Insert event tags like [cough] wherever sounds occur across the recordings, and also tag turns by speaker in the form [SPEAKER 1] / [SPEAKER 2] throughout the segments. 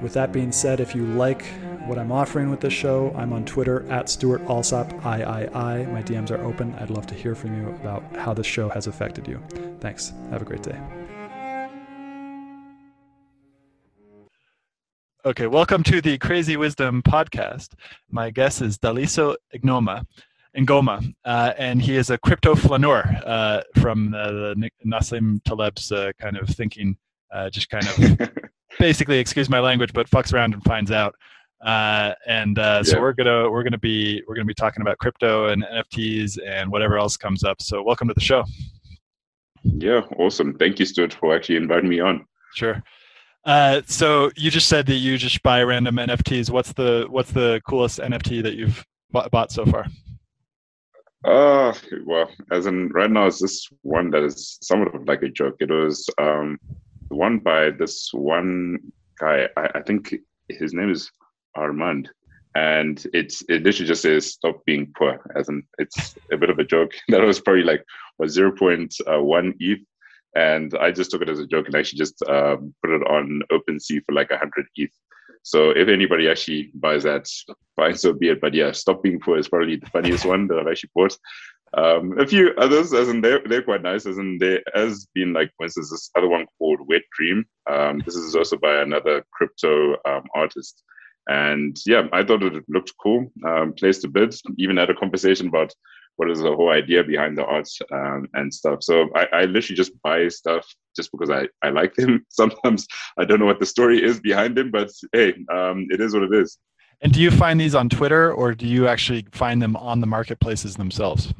[SPEAKER 1] with that being said, if you like what I'm offering with this show, I'm on Twitter at Stewart Alsop III. My DMs are open. I'd love to hear from you about how this show has affected you. Thanks. Have a great day. Okay, welcome to the Crazy Wisdom podcast. My guest is Daliso Ignoma. Ngoma, uh, and he is a crypto flaneur uh, from uh, the Nassim Taleb's uh, kind of thinking, uh, just kind of [laughs] basically, excuse my language, but fucks around and finds out. Uh, and uh, so we're gonna we're gonna be we're gonna be talking about crypto and NFTs and whatever else comes up. So welcome to the show.
[SPEAKER 2] Yeah, awesome. Thank you, Stewart, for actually inviting me on.
[SPEAKER 1] Sure. Uh, so you just said that you just buy random NFTs. What's the what's the coolest NFT that you've bought so far?
[SPEAKER 2] Uh, well, as in right now, it's this one that is somewhat of like a joke. It was um, one by this one guy. I, I think his name is Armand, and it's it literally just says "stop being poor." As in, it's a bit of a joke. [laughs] that was probably like was zero point one uh, ETH, and I just took it as a joke and actually just um, put it on OpenSea for like a hundred ETH. So if anybody actually buys that, fine, so be it. But yeah, stop being poor is probably the funniest one that I've actually bought. Um, a few others, as in they're, they're quite nice, as in there has been like, for instance, this other one called Wet Dream. Um, this is also by another crypto um, artist. And yeah, I thought it looked cool. Um, placed a bid, even had a conversation about what is the whole idea behind the art um, and stuff. So I, I literally just buy stuff just because I, I like them. [laughs] Sometimes I don't know what the story is behind them, but hey, um, it is what it is.
[SPEAKER 1] And do you find these on Twitter or do you actually find them on the marketplaces themselves?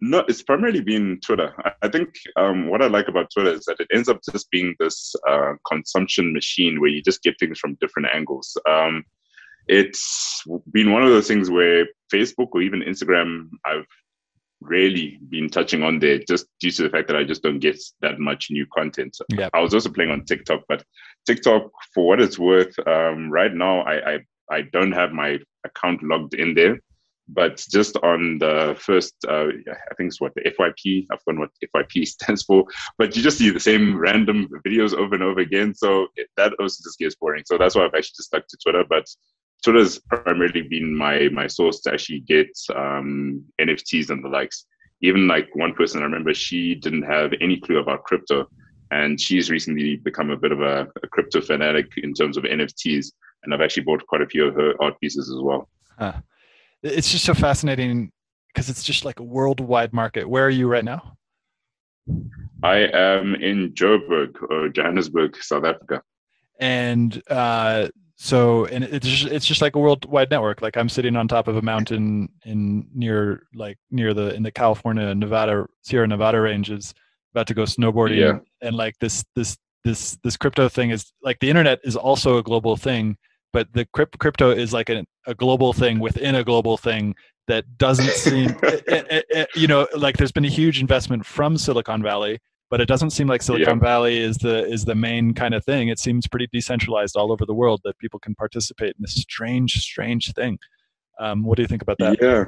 [SPEAKER 2] No, it's primarily been Twitter. I think um, what I like about Twitter is that it ends up just being this uh, consumption machine where you just get things from different angles. Um, it's been one of those things where Facebook or even Instagram, I've rarely been touching on there just due to the fact that I just don't get that much new content. Yep. I was also playing on TikTok, but TikTok, for what it's worth, um, right now I, I I don't have my account logged in there. But just on the first, uh, I think it's what the FYP. I've forgotten what FYP [laughs] stands for. But you just see the same random videos over and over again. So it, that also just gets boring. So that's why I've actually just stuck to Twitter. But Twitter's primarily been my my source to actually get um, NFTs and the likes. Even like one person I remember, she didn't have any clue about crypto, and she's recently become a bit of a, a crypto fanatic in terms of NFTs. And I've actually bought quite a few of her art pieces as well.
[SPEAKER 1] It's just so fascinating because it's just like a worldwide market. Where are you right now?
[SPEAKER 2] I am in Joburg or Johannesburg, South Africa.
[SPEAKER 1] And uh, so, and it's just, it's just like a worldwide network. Like I'm sitting on top of a mountain in near like near the in the California Nevada Sierra Nevada ranges, about to go snowboarding, yeah. and like this this this this crypto thing is like the internet is also a global thing but the crypto is like a, a global thing within a global thing that doesn't seem it, it, it, you know like there's been a huge investment from silicon valley but it doesn't seem like silicon yeah. valley is the is the main kind of thing. It seems pretty decentralized all over the world that people can participate in this strange strange thing. Um, what do you think about that?
[SPEAKER 2] Yeah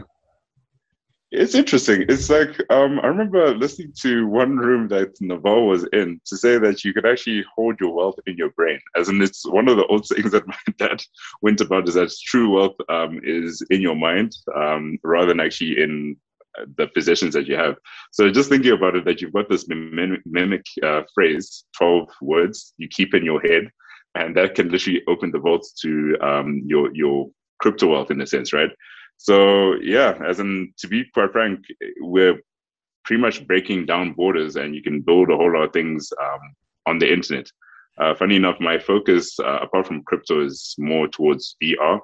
[SPEAKER 2] it's interesting. It's like um, I remember listening to one room that Naval was in to say that you could actually hold your wealth in your brain. As in, it's one of the old [laughs] things that my dad went about is that true wealth um, is in your mind um, rather than actually in uh, the possessions that you have. So just thinking about it, that you've got this mimic uh, phrase, twelve words you keep in your head, and that can literally open the vaults to um, your your crypto wealth in a sense, right? So yeah, as in to be quite frank, we're pretty much breaking down borders, and you can build a whole lot of things um, on the internet. Uh, funny enough, my focus, uh, apart from crypto, is more towards VR.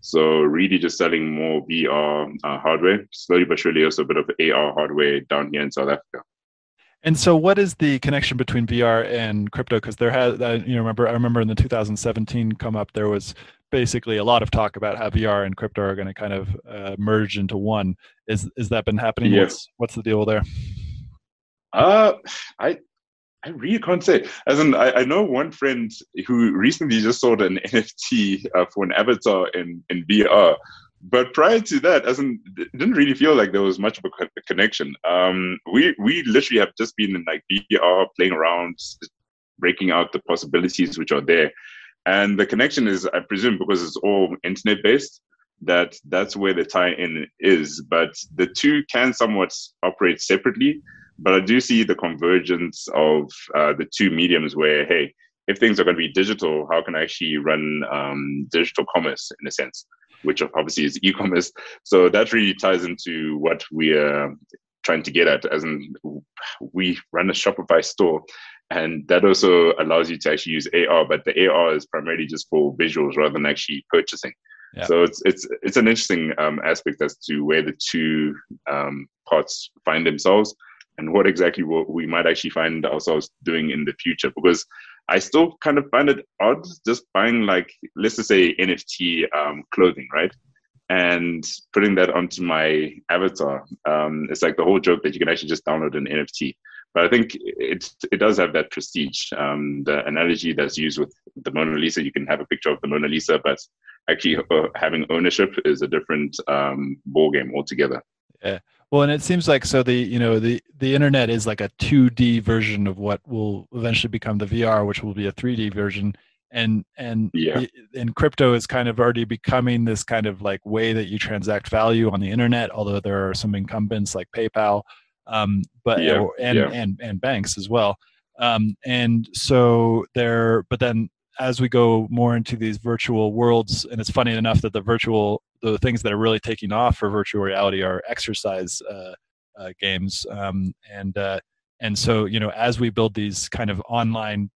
[SPEAKER 2] So really just selling more VR uh, hardware, slowly but surely also a bit of AR hardware down here in South Africa.
[SPEAKER 3] And so, what is the connection between VR and crypto? Because there has, uh, you know, remember I remember in the 2017 come up, there was basically a lot of talk about how VR and crypto are going to kind of uh, merge into one. Is is that been happening?
[SPEAKER 2] Yeah.
[SPEAKER 3] What's what's the deal there?
[SPEAKER 2] Uh, I I really can't say. As in, I, I know one friend who recently just sold an [laughs] NFT uh, for an avatar in, in VR. But prior to that, as in, it didn't really feel like there was much of a connection. Um, we we literally have just been in like VR, playing around, breaking out the possibilities which are there, and the connection is, I presume, because it's all internet based. That that's where the tie-in is, but the two can somewhat operate separately but I do see the convergence of uh, the two mediums where, hey, if things are going to be digital, how can I actually run um, digital commerce in a sense, which obviously is e-commerce. So that really ties into what we are trying to get at, as in we run a Shopify store, and that also allows you to actually use AR, but the AR is primarily just for visuals rather than actually purchasing. Yeah. So it's it's it's an interesting um, aspect as to where the two um, parts find themselves and what exactly we might actually find ourselves doing in the future because I still kind of find it odd just buying like let's just say NFT um, clothing, right? And putting that onto my avatar. Um, it's like the whole joke that you can actually just download an NFT. But I think it it does have that prestige. Um, the analogy that's used with the Mona Lisa, you can have a picture of the Mona Lisa, but actually uh, having ownership is a different um, ball game altogether.
[SPEAKER 3] Yeah. Well, and it seems like so the you know the the internet is like a 2D version of what will eventually become the VR, which will be a 3D version, and and
[SPEAKER 2] yeah.
[SPEAKER 3] and crypto is kind of already becoming this kind of like way that you transact value on the internet. Although there are some incumbents like PayPal, um, but
[SPEAKER 2] yeah.
[SPEAKER 3] and,
[SPEAKER 2] yeah.
[SPEAKER 3] and and banks as well. Um, and so there, but then as we go more into these virtual worlds, and it's funny enough that the virtual the things that are really taking off for virtual reality are exercise uh, uh, games, um, and uh, and so you know as we build these kind of online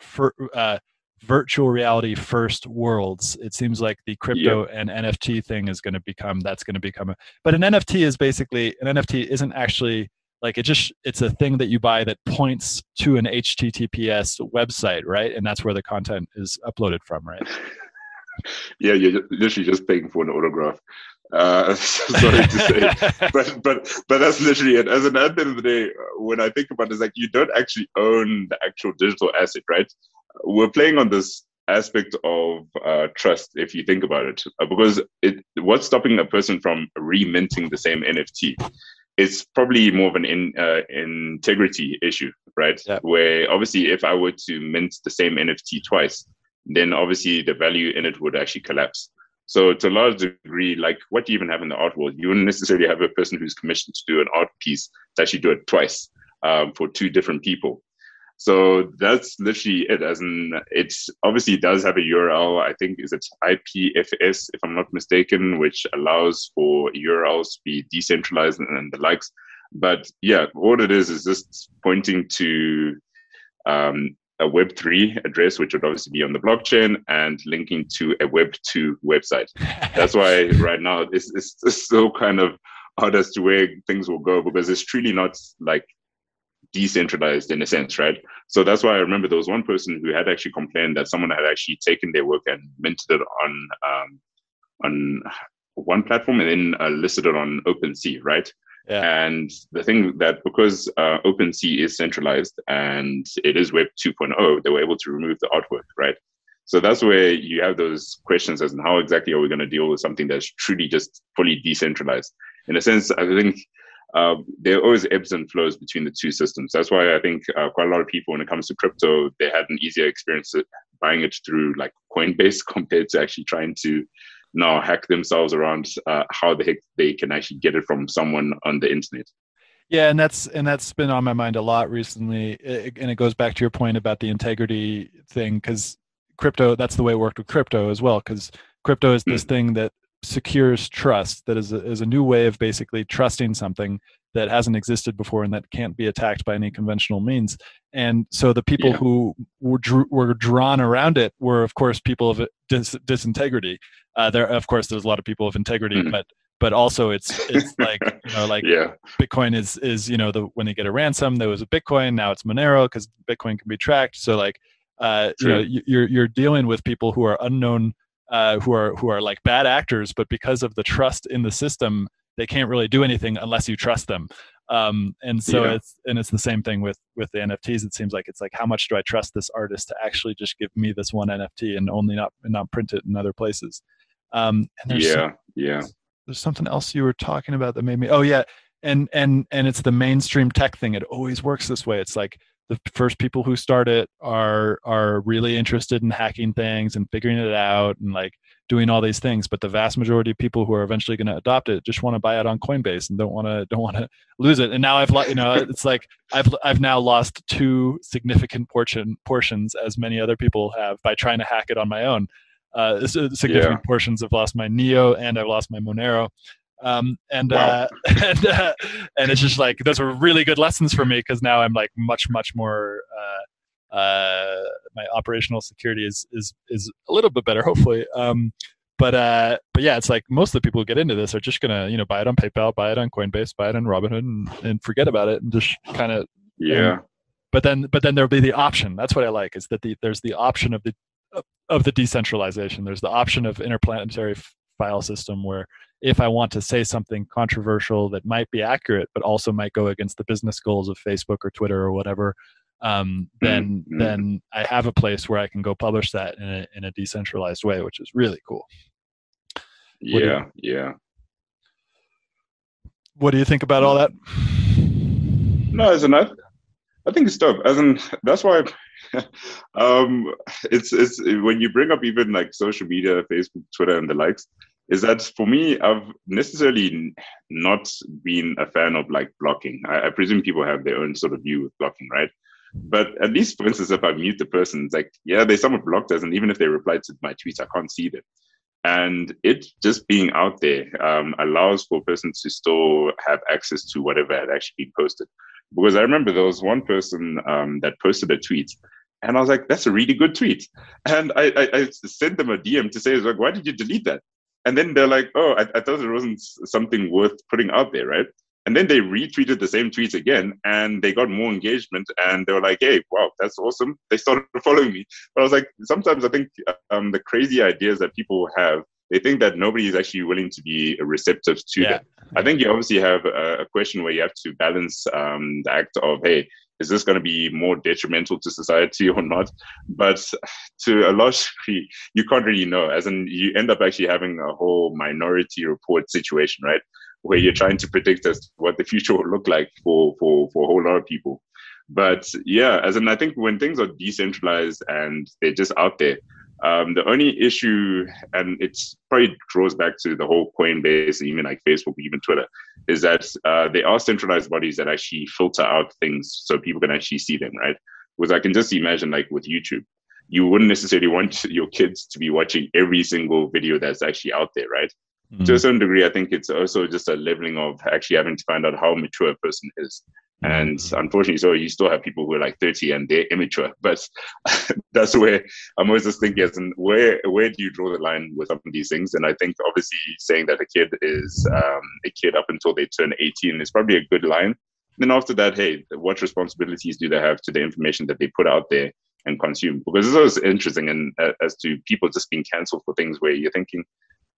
[SPEAKER 3] for, uh, virtual reality first worlds, it seems like the crypto yep. and NFT thing is going to become that's going to become a. But an NFT is basically an NFT isn't actually like it just it's a thing that you buy that points to an https website right and that's where the content is uploaded from right [laughs]
[SPEAKER 2] yeah you're literally just paying for an autograph uh, [laughs] sorry to say, [laughs] but but but that's literally it. As an at the end of the day, when I think about it, it's like you don't actually own the actual digital asset, right? We're playing on this aspect of uh, trust, if you think about it, uh, because it what's stopping a person from reminting the same NFT it's probably more of an in, uh, integrity issue, right?
[SPEAKER 3] Yeah.
[SPEAKER 2] Where obviously, if I were to mint the same NFT twice, then obviously the value in it would actually collapse. So, to a large degree, like what do you even have in the art world, you wouldn't necessarily have a person who's commissioned to do an art piece to actually do it twice um, for two different people. So that's literally it. As in, it obviously does have a URL. I think is it IPFS, if I'm not mistaken, which allows for URLs to be decentralized and, the likes. But yeah, what it is is just pointing to um, a Web3 address, which would obviously be on the blockchain, and linking to a Web2 website. [laughs] That's why right now it's, it's so kind of hard as to where things will go because it's truly not like decentralized in a sense, right? So that's why I remember there was one person who had actually complained that someone had actually taken their work and minted it on um, on one platform and then uh, listed it on OpenSea, right?
[SPEAKER 3] Yeah.
[SPEAKER 2] And the thing that because uh, OpenSea is centralized and it is Web 2.0, they were able to remove the artwork, right? So that's where you have those questions as to how exactly are we going to deal with something that's truly just fully decentralized. In a sense, I think uh, there are always ebbs and flows between the two systems. That's why I think uh, quite a lot of people, when it comes to crypto, they had an easier experience buying it through like Coinbase [laughs] compared to actually trying to now hack themselves around uh, how the heck they can actually get it from someone on the internet.
[SPEAKER 3] Yeah, and that's and that's been on my mind a lot recently, it, and it goes back to your point about the integrity thing because crypto. That's the way it worked with crypto as well because crypto is this mm. thing that secures trust that is a, is a new way of basically trusting something that hasn't existed before and that can't be attacked by any conventional means. And so the people yeah. who were, drew, were drawn around it were, of course, people of dis, disintegrity. Uh, there, of course, there's a lot of people of integrity, mm-hmm. but but also it's it's [laughs] like you know like
[SPEAKER 2] yeah.
[SPEAKER 3] Bitcoin is is you know the when they get a ransom there was a Bitcoin now it's Monero because Bitcoin can be tracked. So like uh, you know you're you're dealing with people who are unknown uh, who are who are like bad actors, but because of the trust in the system, they can't really do anything unless you trust them. Um, and so yeah. it's and it's the same thing with with the NFTs. It seems like it's like how much do I trust this artist to actually just give me this one NFT and only not and not print it in other places. Um,
[SPEAKER 2] yeah, some, yeah.
[SPEAKER 3] There's something else you were talking about that made me. Oh yeah, and and and it's the mainstream tech thing. It always works this way. It's like the first people who start it are are really interested in hacking things and figuring it out and like doing all these things but the vast majority of people who are eventually going to adopt it just want to buy it on coinbase and don't want to don't want to lose it. And now i've you know [laughs] it's like i've i've now lost two significant portion portions as many other people have by trying to hack it on my own. Uh, significant yeah. portions i've lost my neo and i've lost my monero um, and, wow. uh, [laughs] and uh, and it's just like those were really good lessons for me because now I'm like much much more uh, uh, my operational security is is is a little bit better hopefully. Um, but uh, but yeah, it's like most of the people who get into this are just gonna you know buy it on PayPal, buy it on Coinbase, buy it on Robinhood, and, and forget about it and just kind of
[SPEAKER 2] yeah.
[SPEAKER 3] but then but then there'll be the option. That's what I like is that the, there's the option of the of the decentralization. There's the option of interplanetary file system where if I want to say something controversial that might be accurate, but also might go against the business goals of Facebook or Twitter or whatever, um, then mm-hmm. then I have a place where I can go publish that in a, in a decentralized way, which is really cool.
[SPEAKER 2] Yeah, you, yeah.
[SPEAKER 3] What do you think about all that?
[SPEAKER 2] No, as an I, I think it's dope. As in, that's why [laughs] um, it's it's when you bring up even like social media, Facebook, Twitter, and the likes is that for me, I've necessarily not been a fan of like blocking. I, I, presume people have their own sort of view with blocking, right? But at least, for instance, if I mute the person, it's like, yeah, they someone blocked us, and even if they replied to my tweets, I can't see them. And it just being out there um, allows for a person to still have access to whatever had actually been posted. Because I remember there was one person um, that posted a tweet, and I was like, "That's a really good tweet," and I, I, I sent them a DM to say, "Like, why did you delete that?" And then they're like, oh, I, I thought it wasn't something worth putting out there, right? And then they retweeted the same tweets again and they got more engagement and they were like, hey, wow, that's awesome. They started [laughs] following me. But I was like, sometimes I think um, the crazy ideas that people have, they think that nobody is actually willing to be receptive to yeah. that. I think you obviously have a, a, question where you have to balance um, the act of, hey, is this going to be more detrimental to society or not? But to a large degree, you can't really know. As in, you end up actually having a whole minority report situation, right? Where you're trying to predict as what the future will look like for for for a whole lot of people. But yeah, as in, I think when things are decentralized and they're just out there, um, the only issue, and it probably draws back to the whole Coinbase, and even like Facebook, even Twitter, is that uh, they are centralized bodies that actually filter out things so people can actually see them, right? Because I can just imagine, like with YouTube, you wouldn't necessarily want [laughs] your kids to be watching every single video that's actually out there, right? Mm-hmm. To a certain degree, I think it's also just a leveling of actually having to find out how mature a person is. And mm-hmm. unfortunately, so you still have people who are like 30 and they're immature. [laughs] But [laughs] that's where I'm always just thinking, where where do you draw the line with some of these things? And I think obviously saying that a kid is um, a kid up until they turn 18 is probably a good line. then after that, hey, what responsibilities do they have to the information that they put out there and consume? Because it's always interesting and uh, as to people just being cancelled for things where you're thinking,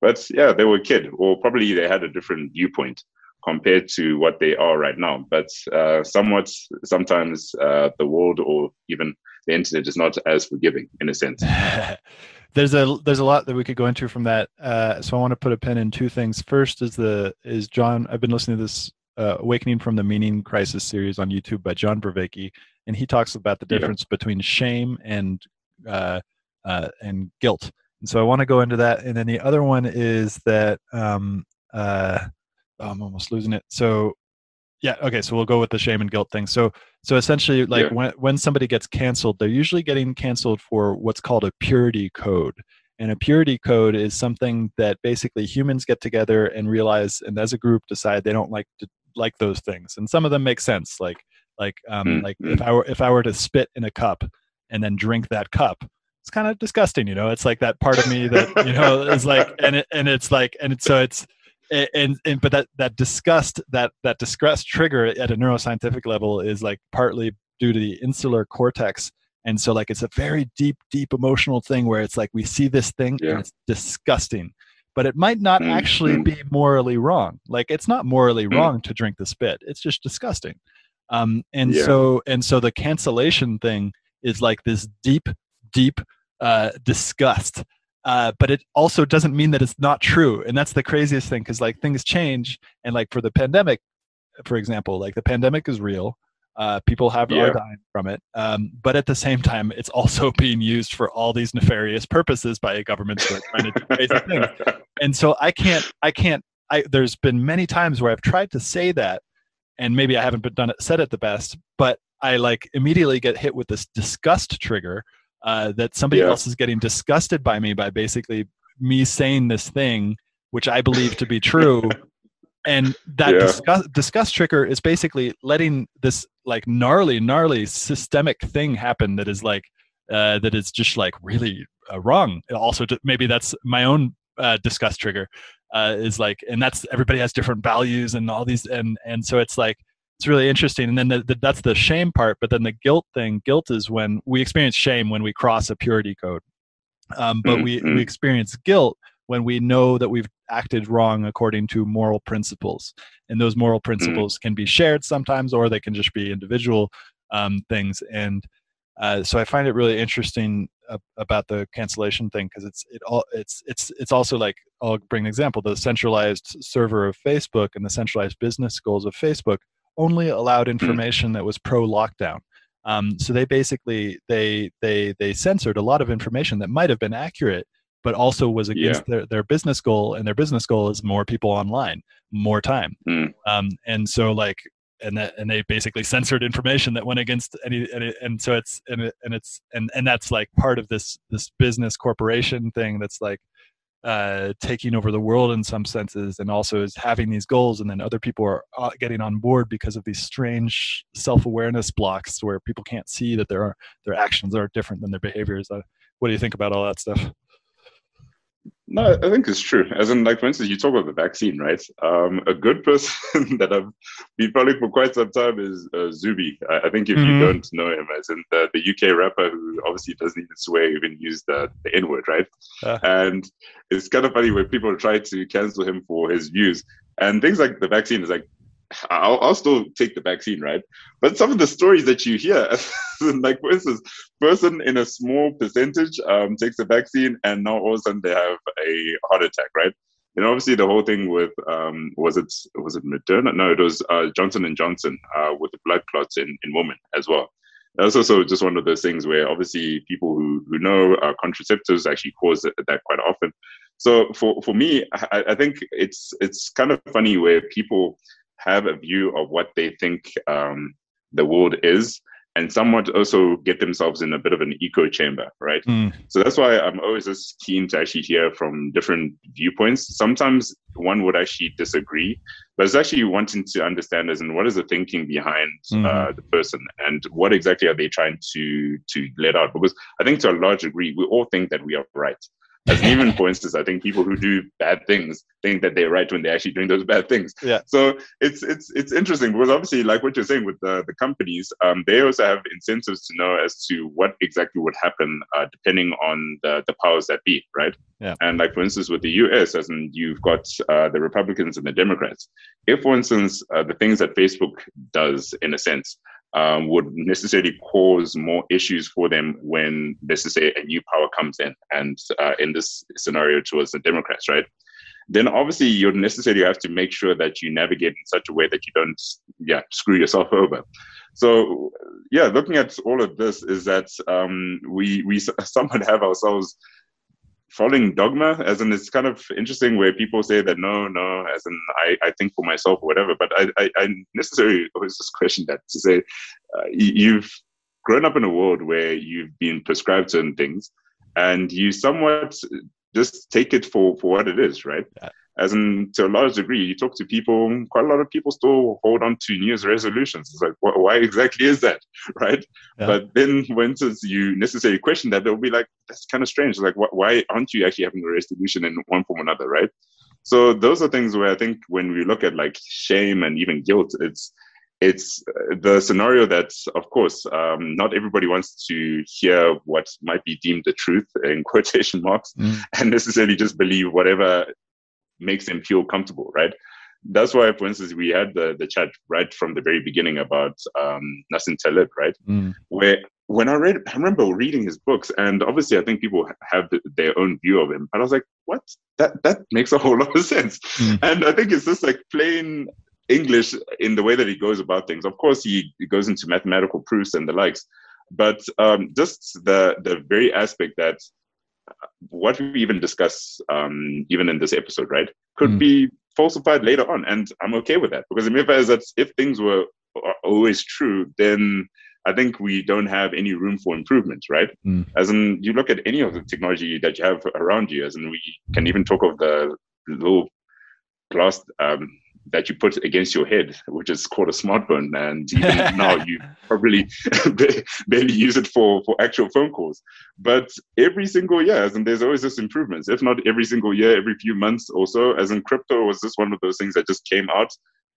[SPEAKER 2] but yeah, they were a kid, or probably they had a different viewpoint compared to what they are right now. But uh, somewhat, sometimes uh, the world or even the internet is not as forgiving in a sense. [laughs]
[SPEAKER 3] there's a there's a lot that we could go into from that. Uh, so I want to put a pin in two things. First is the is John. I've been listening to this uh, Awakening from the Meaning Crisis series on YouTube by John Vervaeke, and he talks about the difference yeah. between shame and uh, uh, and guilt. And so I want to go into that. And then the other one is that um, uh, I'm almost losing it. So yeah, okay, so we'll go with the shame and guilt thing. So so essentially like yeah. when when somebody gets canceled, they're usually getting canceled for what's called a purity code. and a purity code is something that basically humans get together and realize and as a group decide they don't like to like those things and some of them make sense like like um mm-hmm. like if i were if i were to spit in a cup and then drink that cup it's kind of disgusting you know it's like that part of me that you know is like and it, and it's like and it, so it's and, and but that that disgust that that disgust trigger at a neuroscientific level is like partly due to the insular cortex and so like it's a very deep deep emotional thing where it's like we see this thing yeah. and it's disgusting but it might not mm-hmm. actually be morally wrong like it's not morally mm-hmm. wrong to drink the spit it's just disgusting um and yeah. so and so the cancellation thing is like this deep deep uh disgust uh, but it also doesn't mean that it's not true and that's the craziest thing because like things change and like for the pandemic for example like the pandemic is real uh, people have yeah. are dying from it, um, but at the same time, it's also [laughs] being used for all these nefarious purposes by governments that are trying to do crazy things. [laughs] And so I can't, I can't. I, there's been many times where I've tried to say that, and maybe I haven't been done it, said it the best, but I like immediately get hit with this disgust trigger uh, that somebody yeah. else is getting disgusted by me by basically me saying this thing which I believe to be true [laughs] and that yeah. disgust, disgust trigger is basically letting this like gnarly gnarly systemic thing happen that is like uh, that is just like really uh, wrong also maybe that's my own uh, disgust trigger uh, is like and that's everybody has different values and all these and and so it's like it's really interesting and then the, the, that's the shame part but then the guilt thing guilt is when we experience shame when we cross a purity code um, but mm-hmm. we we experience guilt when we know that we've acted wrong according to moral principles. And those moral mm. principles mm-hmm. can be shared sometimes, or they can just be individual um, things. And uh, so I find it really interesting uh, about the cancellation thing because it's it all it's it's it's also like I'll bring an example: the centralized server of Facebook and the centralized business goals of Facebook only allowed mm. information that was pro lockdown. Um, so they basically they they they censored a lot of information that might have been accurate but also was against yeah. their, their business goal and their business goal is more people online more time mm. um, and so like and that and they basically censored information that went against any and, it, and so it's and, it, and it's and and that's like part of this this business corporation thing that's like uh, taking over the world in some senses and also is having these goals and then other people are uh, getting on board because of these strange self-awareness blocks where people can't see that their their actions are different than their behaviors. Uh, what do you think about all that stuff
[SPEAKER 2] no, I think it's true. As in, like for instance, you talk about the vaccine, right? Um, a good person [laughs] that I've been following for quite some time is uh, Zuby. I, I, think if mm-hmm. you don't know him, as in the, the UK rapper who obviously doesn't even swear, even use the, the N word, right? Uh. And it's kind of funny when people try to cancel him for his views. And things like the vaccine is like, I'll, I'll still take the vaccine, right? But some of the stories that you hear, [laughs] like for instance, person in a small percentage um, takes the vaccine and now all of a sudden they have a heart attack, right? And obviously the whole thing with um, was it was it Moderna? No, it was uh, Johnson and Johnson uh, with the blood clots in, in women as well. That's also just one of those things where obviously people who, who know uh, contraceptives actually cause that quite often. So for, for me, I, I think it's it's kind of funny where people have a view of what they think um, the world is and somewhat also get themselves in a bit of an echo chamber, right? Mm. So that's why I'm always just keen to actually hear from different viewpoints. Sometimes one would actually disagree, but it's actually wanting to understand as in what is the thinking behind mm. uh, the person and what exactly are they trying to to let out? Because I think to a large degree, we all think that we are right. As even for instance, I think people who do bad things think that they're right when they're actually doing those bad things.
[SPEAKER 3] Yeah.
[SPEAKER 2] So it's it's it's interesting because obviously, like what you're saying with the the companies, um, they also have incentives to know as to what exactly would happen uh, depending on the the powers that be, right?
[SPEAKER 3] Yeah.
[SPEAKER 2] And like for instance, with the U.S., as in you've got uh, the Republicans and the Democrats. If, for instance, uh, the things that Facebook does, in a sense, um, would necessarily cause more issues for them when, let's just say, a new power comes in, and uh, in this scenario towards the Democrats, right? Then obviously you necessarily have to make sure that you navigate in such a way that you don't, yeah, screw yourself over. So, yeah, looking at all of this is that um, we we [laughs] somewhat have ourselves following dogma as in it's kind of interesting where people say that no no as in i, I think for myself or whatever but i i, I necessarily always just question that to say uh, you've grown up in a world where you've been prescribed certain things and you somewhat just take it for for what it is, right? Yeah. As in, to a large degree, you talk to people. Quite a lot of people still hold on to New Year's resolutions. It's like, wh- why exactly is that, [laughs] right? Yeah. But then, when you necessarily question that, they'll be like, "That's kind of strange. Like, wh- why aren't you actually having a resolution in one form or another, right?" So those are things where I think when we look at like shame and even guilt, it's it's uh, the scenario that, of course, um, not everybody wants to hear what might be deemed the truth in [laughs] quotation marks, mm. and necessarily just believe whatever makes them feel comfortable, right? That's why, for instance, we had the, the chat right from the very beginning about um, Nassim Taleb, right? Mm. Where when I read, I remember reading his books, and obviously, I think people have their own view of him. But I was like, "What? That that makes a whole [laughs] lot of sense." Mm. And I think it's just like plain English in the way that he goes about things. Of course, he, he goes into mathematical proofs and the likes, but um, just the the very aspect that what we even discuss, um, even in this episode, right, could mm. be falsified later on, and I'm okay with that because the is that if things were always true, then I think we don't have any room for improvement, right? Mm. As in, you look at any of the technology that you have around you, as in, we can even talk of the little glass um, that you put against your head, which is called a smartphone. And even [laughs] now, you probably [laughs] barely use it for, for actual phone calls. But every single year, as and there's always this improvements, if not every single year, every few months or so, as in crypto was just one of those things that just came out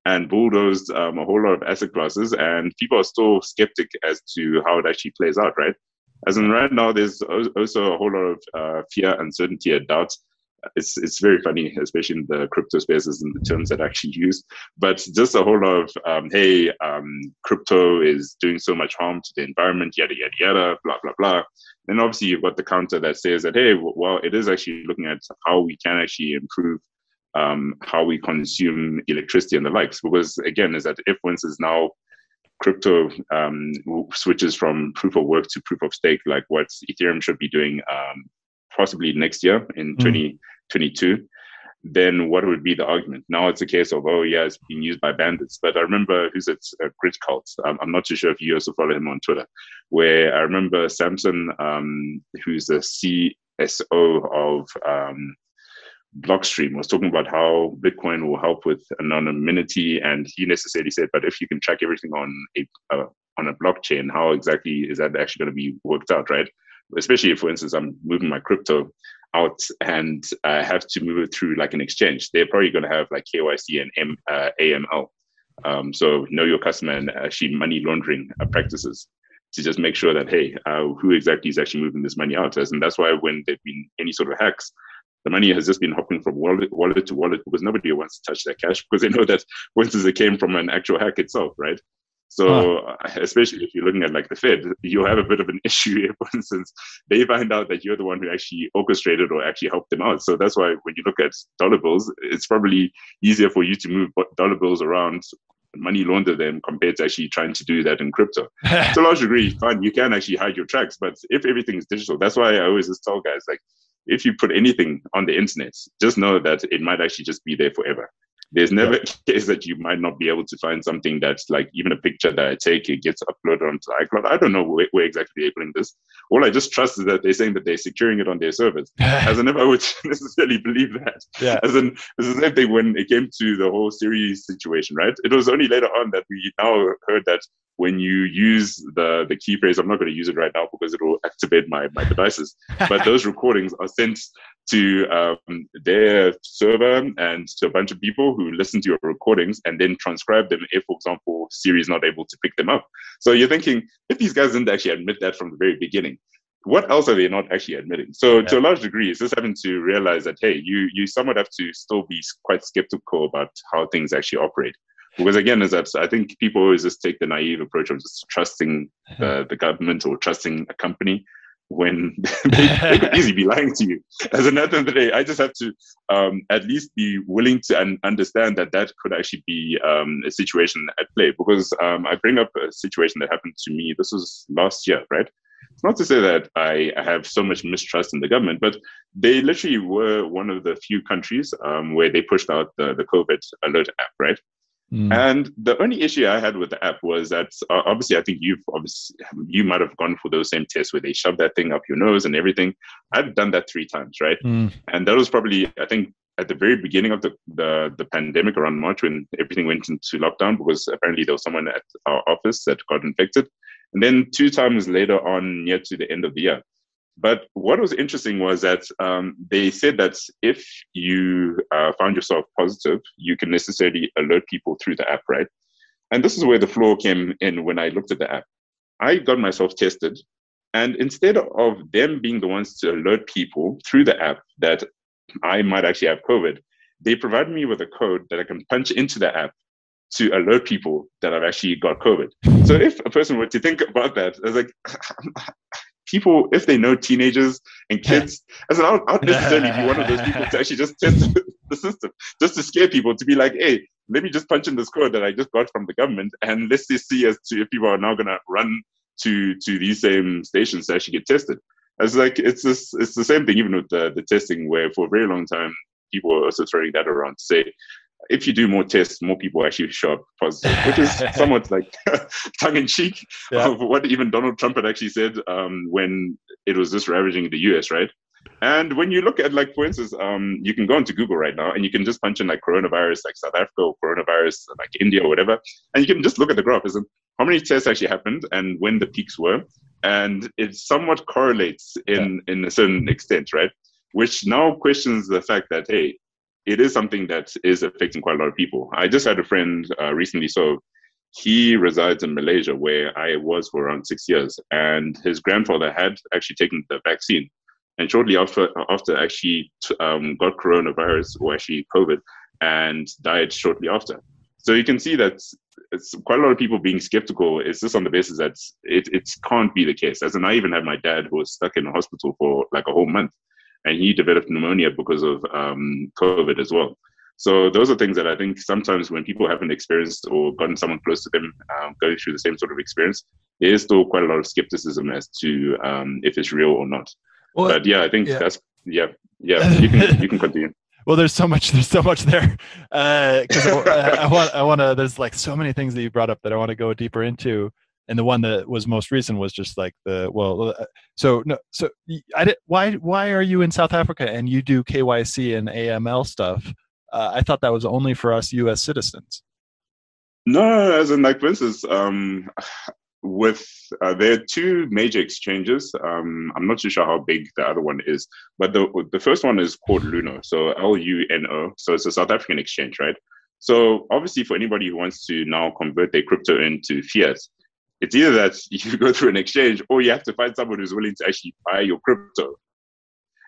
[SPEAKER 2] and bulldozed um, a whole lot of asset classes. And people are still skeptic as to how it actually plays out, right? As in right now, there's also a whole lot of uh, fear, uncertainty, and doubt it's it's very funny, especially in the crypto spaces and the terms that are actually used. But just a whole lot of um, hey, um, crypto is doing so much harm to the environment, yada yada yada, blah blah blah. Then obviously you've got the counter that says that hey, well, it is actually looking at how we can actually improve um, how we consume electricity and the likes. Because again, is that if, for instance, now crypto um, switches from proof of work to proof of stake, like what Ethereum should be doing um, possibly next year in mm. 2022, then what would be the argument? Now it's a case of, oh, yeah, it's being used by bandits. But I remember who's it, uh, Grid Cult. I'm, I'm, not too sure if you also follow him on Twitter, where I remember Samson, um, who's the CSO of um, Blockstream, was talking about how Bitcoin will help with anonymity. And he necessarily said, but if you can track everything on a, uh, on a blockchain, how exactly is that actually going to be worked out, right? Especially if, for instance, I'm moving my crypto out and I have to move it through like an exchange, they're probably going to have like KYC and M, uh, AML. Um, so know your customer and actually money laundering uh, practices to just make sure that hey, uh, who exactly is actually moving this money out as, and that's why when there've been any sort of hacks, the money has just been hopping from wallet, wallet to wallet because nobody wants to touch that cash because they know that, instance, it came from an actual hack itself, right? So huh. [laughs] especially if you're looking at like the Fed, you'll have a bit of an [laughs] issue here. For instance, they find out that you're the one who actually orchestrated or actually helped them out. So that's why when you look at dollar bills, it's probably easier for you to move dollar bills around money launder them compared to actually trying to do that in crypto. [laughs] to a large degree, fine, you can actually hide your tracks, but if everything is digital, that's why I always just tell guys like, if you put anything on the internet, just know that it might actually just be there forever. There's never yeah. a [laughs] case that you might not be able to find something that's like even a picture that I take, it gets uploaded onto iCloud. I don't know where, where exactly they're putting this. All I just trust is that they're saying that they're securing it on their servers. [laughs] as I never would [laughs] necessarily believe that. Yeah. As in, it's the same thing when it came to the whole Siri situation, right? It was only later on that we now heard that when you use the the key phrase, I'm not going to use it right now because it will activate my my devices. but those [laughs] recordings are sent to um, their server and to a bunch of people who listen to your recordings and then transcribe them if, for example, Siri is not able to pick them up. So you're thinking, if these guys didn't actually admit that from the very beginning, what else are they not actually admitting? So yeah. to a large degree, it's just having to realize that, hey, you you somewhat have to still be quite skeptical about how things actually operate. Because again, is that I think people always just take the naive approach of just trusting the, the government or trusting a company when they, [laughs] they, could [laughs] easily be lying to you. As an end of the day, I just have to um, at least be willing to un- understand that that could actually be um, a situation at play. Because um, I bring up a situation that happened to me. This was last year, right? It's not to say that I have so much mistrust in the government, but they literally were one of the few countries um, where they pushed out the, the COVID alert app, right? Mm. And the only issue I had with the app was that uh, obviously I think you've obviously you might have gone for those same tests where they shove that thing up your nose and everything. I've done that three times, right? Mm. And that was probably I think at the very beginning of the, the the pandemic around March when everything went into lockdown because apparently there was someone at our office that got infected. And then two times later on near to the end of the year. But what was interesting was that um, they said that if you uh, found yourself positive, you can necessarily alert people through the app, right? And this is where the flaw came in when I looked at the app. I got myself tested, and instead of them being the ones to alert people through the app that I might actually have COVID, they provided me with a code that I can punch into the app to alert people that I've actually got COVID. So if a person were to think about that, I was like, [laughs] people, if they know teenagers and kids, I said, I'll, I'll necessarily be one of those people to actually just [laughs] test the system, just to scare people to be like, hey, let me just punch in this code that I just got from the government, and let's just see as to if people are now gonna run to to these same stations to actually get tested. It's like it's this, it's the same thing even with the the testing, where for a very long time people were also throwing that around to say if you do more tests, more people actually show up positive, which is [laughs] somewhat like [laughs] tongue in cheek yeah. of what even Donald Trump had actually said um, when it was just ravaging the US, right? And when you look at, like, for instance, um, you can go into Google right now and you can just punch in like coronavirus, like South Africa or coronavirus, like India or whatever, and you can just look at the graph, isn't how many tests actually happened and when the peaks were, and it somewhat correlates in yeah. in a certain extent, right? Which now questions the fact that hey, it is something that is affecting quite a lot of people. I just had a friend uh, recently, so he resides in Malaysia, where I was for around six years, and his grandfather had actually taken the vaccine, and shortly after, after actually um, got coronavirus or actually COVID, and died shortly after. So you can see that it's quite a lot of people being skeptical. It's just on the basis that it it can't be the case. As in, I even had my dad who was stuck in the hospital for like a whole month and he developed pneumonia because of um, COVID as well. So those are things that I think sometimes when people haven't experienced or gotten someone close to them um, going through the same sort of experience, there is still quite a lot of skepticism as to um, if it's real or not. Well, but yeah, I think yeah. that's yeah, yeah. You can you can continue. [laughs]
[SPEAKER 3] well, there's so much. There's so much there because uh, I, I, want. I want to. There's like so many things that you brought up that I want to go deeper into and the one that was most recent was just like the well uh, so no so i did why why are you in south africa and you do kyc and aml stuff? Uh, i thought that was only for us us citizens.
[SPEAKER 2] No as in like for instance um with uh, there are two major exchanges. Um i'm not too sure how big the other one is but the the first one is called luno so l-u-n-o so it's a south african exchange right? So obviously for anybody who wants to now convert their crypto into fiat it's either that [laughs] you go through an exchange or you have to find someone who's willing to actually buy your crypto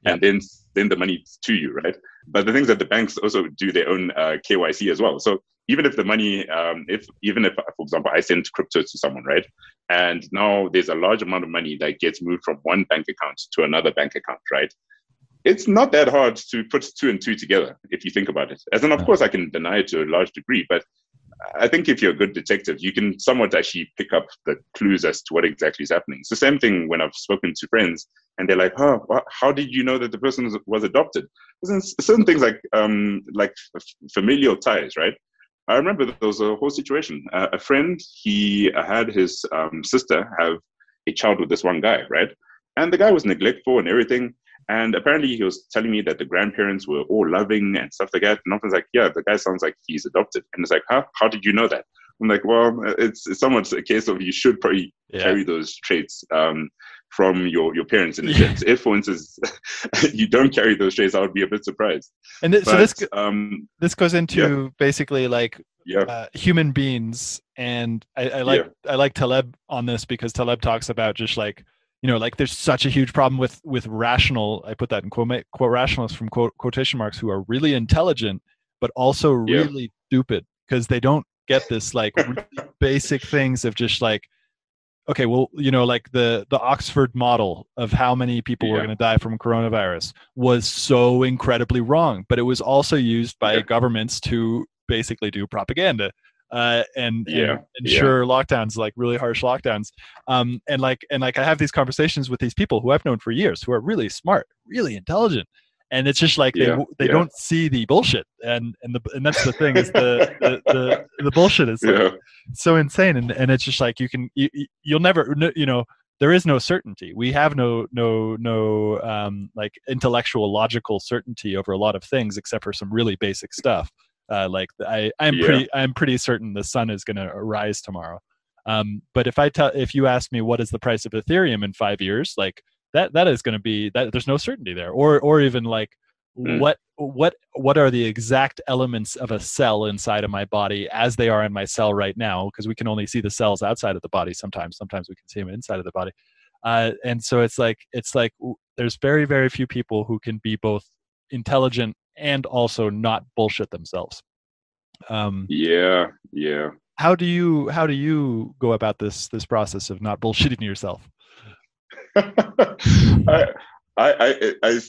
[SPEAKER 2] yeah. and then send the money to you, right? But the things that the banks also do their own uh, KYC as well. So even if the money, um, if even if, for example, I send crypto to someone, right, and now there's a large amount of money that gets moved from one bank account to another bank account, right? It's not that hard to put two and two together if you think about it. As in, of course, I can deny it to a large degree, but I think if you're a good detective, you can somewhat actually pick up the clues as to what exactly is happening. It's the same thing when I've spoken to friends and they're like, "Huh, how did you know that the person was adopted?" certain things like um, like familial ties, right? I remember there was a whole situation. Uh, a friend he had his um, sister have a child with this one guy, right? And the guy was neglectful and everything. And apparently, he was telling me that the grandparents were all loving and stuff like that. And I was like, yeah, the guy sounds like he's adopted. And it's like, huh? How did you know that? I'm like, well, it's, it's somewhat a case of you should probably yeah. carry those traits um, from your, your parents in a sense. If, for instance, [laughs] you don't carry those traits, I would be a bit surprised.
[SPEAKER 3] And th- but, so this um, this goes into yeah. basically like yeah. uh, human beings, and I, I like I like Taleb on this because Taleb talks about just like you know like there's such a huge problem with with rational i put that in quote, quote rationalists from quote, quotation marks who are really intelligent but also really yeah. stupid because they don't get this like [laughs] really basic things of just like okay well you know like the the oxford model of how many people yeah. were going to die from coronavirus was so incredibly wrong but it was also used by yeah. governments to basically do propaganda uh, and, yeah, and ensure yeah. lockdowns, like really harsh lockdowns. Um, and like and like I have these conversations with these people who I've known for years, who are really smart, really intelligent, and it's just like yeah, they they yeah. don't see the bullshit and and the and that's the thing is the [laughs] the, the, the bullshit is like yeah. so insane and and it's just like you can you, you'll never you know there is no certainty we have no no no um like intellectual logical certainty over a lot of things except for some really basic stuff uh like i i'm pretty i'm pretty certain the sun is going to rise tomorrow. Um but if i tell if you ask me what is the price of ethereum in 5 years like that that is going to be that there's no certainty there. Or or even like mm. what what what are the exact elements of a cell inside of my body as they are in my cell right now? Because we can only see the cells outside of the body sometimes. Sometimes we can see them inside of the body. Uh, and so it's like it's like there's very very few people who can be both intelligent and also not bullshit themselves
[SPEAKER 2] um yeah yeah
[SPEAKER 3] how do you how do you go about this this process of not bullshitting yourself [laughs]
[SPEAKER 2] I, I, I, I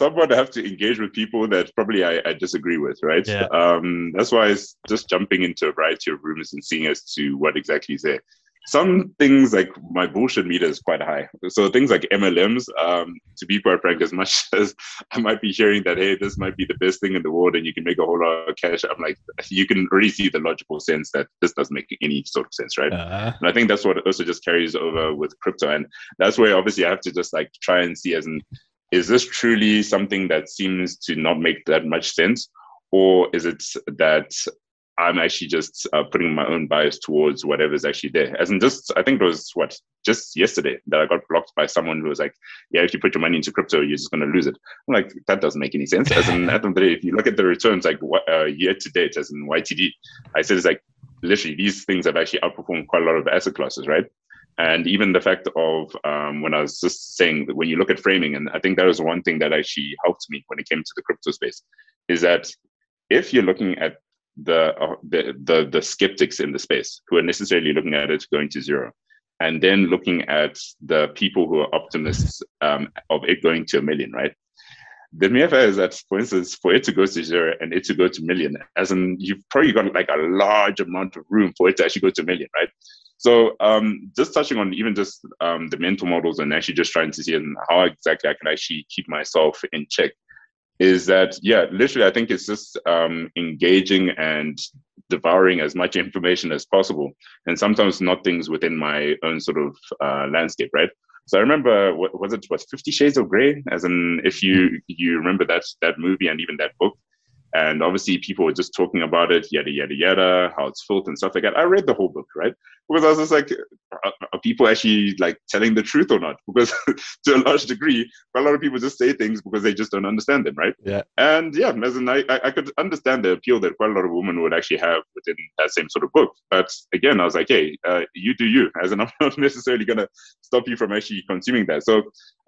[SPEAKER 2] somewhat have to engage with people that probably I, I disagree with, right? Yeah. Um, that's why it's just jumping into a variety of rooms and seeing as to what exactly is there some things like my bullshit meter is quite high. So things like MLMs, um, to be quite frank, as much [laughs] as I might be hearing that, hey, this might be the best thing in the world and you can make a whole lot of cash, I'm like, you can already see the logical sense that this doesn't make any sort of sense, right? Uh-huh. And I think that's what also just carries over with crypto. And that's where obviously I have to just like try and see as in, is this truly something that seems to not make that much sense? Or is it that I'm actually just uh, putting my own bias towards whatever's actually there. As in just, I think it was what, just yesterday that I got blocked by someone who was like, yeah, if you put your money into crypto, you're just going to lose it. I'm like, that doesn't make any sense. As in, at the end of the day, if you look at the returns, like uh, year to date, as in YTD, I said it's like, literally, these things have actually outperformed quite a lot of asset classes, right? And even the fact of um, when I was just saying that when you look at framing, and I think that was one thing that actually helped me when it came to the crypto space, is that if you're looking at the, uh, the, the the skeptics in the space who are necessarily looking at it going to zero, and then looking at the people who are optimists um, of it going to a million, right? The mere fact is that, for instance, for it to go to zero and it to go to million, as in you've probably got like a large amount of room for it to actually go to a million, right? So um, just touching on even just um, the mental models and actually just trying to see and how exactly I can actually keep myself in check is that yeah literally i think it's just um, engaging and devouring as much information as possible and sometimes not things within my own sort of uh, landscape right? So i remember what was it was 50 shades of gray as in if you you remember that that movie and even that book and obviously people were just talking about it yada yada yada how it's filth and stuff like that. I read the whole book right? Because i was just like are, are people actually like telling the truth or not? [laughs] Because to a large degree a lot of people just say things because they just don't understand them right?
[SPEAKER 3] Yeah.
[SPEAKER 2] And yeah as in I, I could understand the appeal that quite a lot of women would actually have within that same sort of book. But again i was like hey uh, you do you. As in [laughs] i'm not necessarily going to stop you from actually consuming that. So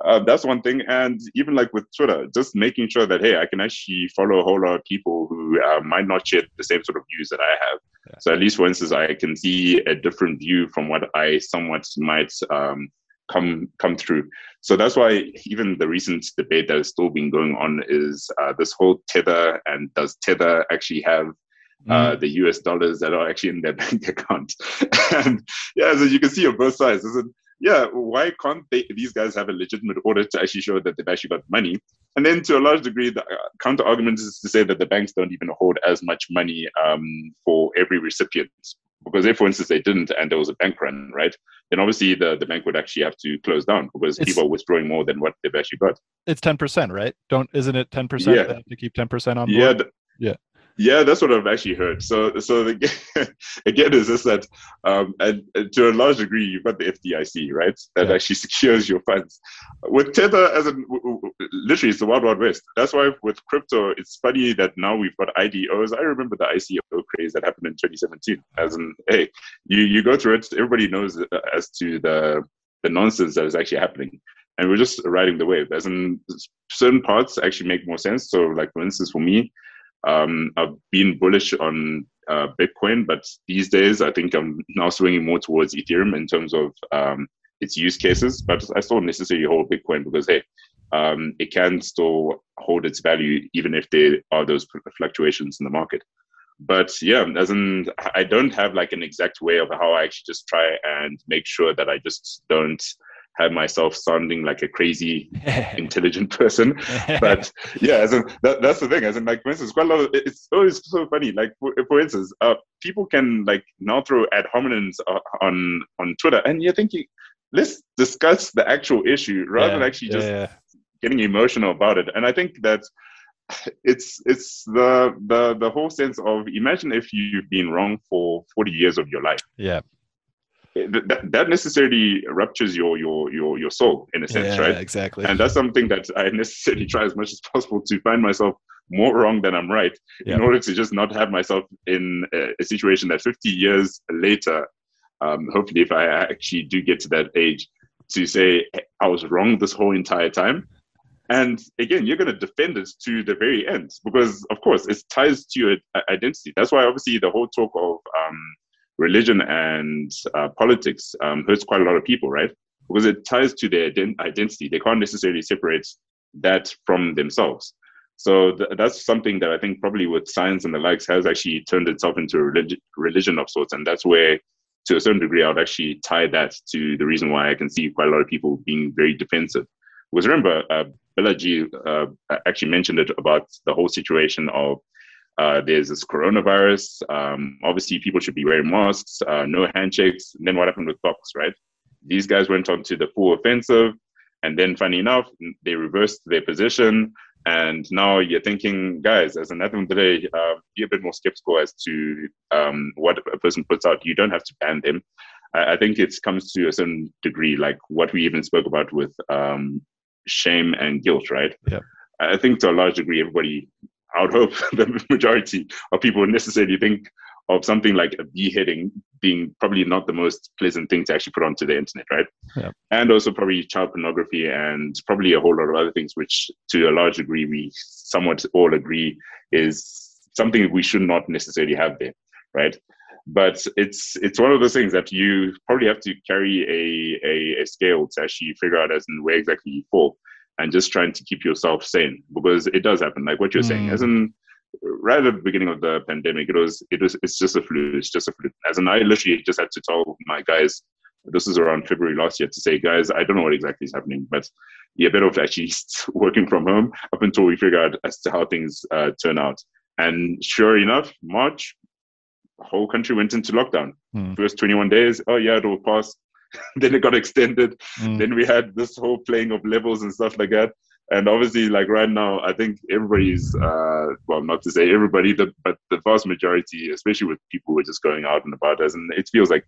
[SPEAKER 2] uh, that's one thing. And even like with twitter just making sure that hey i can actually follow a whole lot of people who uh, might not share the same sort of views that I have. Yeah. So at least, for instance, I can see a different view from what I somewhat might um, come come through. So that's why even the recent debate that has still been going on is uh, this whole tether and does tether actually have uh, mm. the US dollars that are actually in their [laughs] bank account. [laughs] and yeah, so you can see on both sides. There's a, yeah, why can't they, these guys have a legitimate audit to actually show that they've actually got money? And then to a large degree, the uh, counter argument is to say that the banks don't even hold as much money um, for every recipient. Because if, for instance, they didn't and there was a bank run, right, then obviously the, the bank would actually have to close down because it's, people are withdrawing more than what they've actually got.
[SPEAKER 3] It's 10%, right? Don't Isn't it 10% yeah. to keep 10% on board?
[SPEAKER 2] Yeah. yeah. Yeah, that's what I've actually heard. So, so the, [laughs] again, is this that, um, and, and, to a large degree, you've got the FDIC, right? That yeah. actually [laughs] secures your funds. With Tether, as in, literally, it's the wild, wild west. That's why with crypto, it's funny that now we've got IDOs. I remember the ICO craze that happened in 2017. As in, hey, you you go through it, everybody knows uh, as to the the nonsense that is actually happening and we're just riding the wave. As in, certain parts actually make more sense. So, like for instance, for me, um, I've been bullish on uh, Bitcoin, but these days I think I'm now swinging more towards Ethereum in terms of um, its use cases. But I still necessarily hold Bitcoin because hey, um, it can still hold its value even if there are those fluctuations in the market. But yeah, as in, I don't have like an exact way of how I actually just try and make sure that I just don't have myself sounding like a crazy [laughs] intelligent person. But [laughs] yeah as in, that, that's the thing as in like for instance quite a lot of it's always so funny like for, for instance uh, people can like now throw ad hominems uh, on on twitter and you're thinking let's discuss the actual issue rather yeah, than actually just yeah, yeah. getting emotional about it. And i think that [sighs] it's it's the the the whole sense of imagine if you've been wrong for 40 years of your life.
[SPEAKER 3] Yeah
[SPEAKER 2] that, that necessarily ruptures your your your your soul in a sense, yeah, right?
[SPEAKER 3] Exactly.
[SPEAKER 2] And that's something that I necessarily try as much as possible to find myself more wrong than I'm right, yeah. in order to just not have myself in a, a situation that 50 years later, um, hopefully, if I actually do get to that age, to say I was wrong this whole entire time. And again, you're going to defend it to the very end because, of course, it ties to your identity. That's why, obviously, the whole talk of um, religion and uh, politics um, hurts quite a lot of people, right? Because it ties to their identity. They can't necessarily separate that from themselves. So th- that's something that I think probably with science and the likes has actually turned itself into a relig- religion of sorts. And that's where, to a certain degree, I would actually tie that to the reason why I can see quite a lot of people being very defensive. Because remember, uh, Bella uh, actually mentioned it about the whole situation of uh, there's this coronavirus. Um, obviously, people should be wearing masks, uh, no handshakes. And then what happened with Fox, right? These guys went on to the full offensive. And then, funny enough, they reversed their position. And now you're thinking, guys, as an anthem today, uh, be a bit more skeptical as to um, what a person puts out. You don't have to ban them. I, I, think it comes to a certain degree, like what we even spoke about with um, shame and guilt, right?
[SPEAKER 3] Yeah.
[SPEAKER 2] I think to a large degree, everybody I would hope [laughs] the majority of people necessarily think of something like a beheading being probably not the most pleasant thing to actually put onto the internet, right?
[SPEAKER 3] Yeah.
[SPEAKER 2] And also probably child pornography and probably a whole lot of other things, which to a large degree we somewhat all agree is something we should not necessarily have there, right? But it's it's one of those things that you probably have to carry a, a, a scale to actually figure out as in where exactly you fall and just trying to keep yourself sane because it does happen like what you're mm. saying as in right at the beginning of the pandemic it was it was it's just a flu it's just a flu as in i literally just had to tell my guys this is around february last year to say guys i don't know what exactly is happening but yeah better off actually [laughs] working from home up until we figure out as to how things uh, turn out and sure enough march the whole country went into lockdown mm. first 21 days oh yeah it will pass [laughs] then it got extended. Mm. Then we had this whole playing of levels and stuff like that. And obviously, like right now, I think everybody's uh, well, not to say everybody, but the vast majority, especially with people who are just going out and about, as and it feels like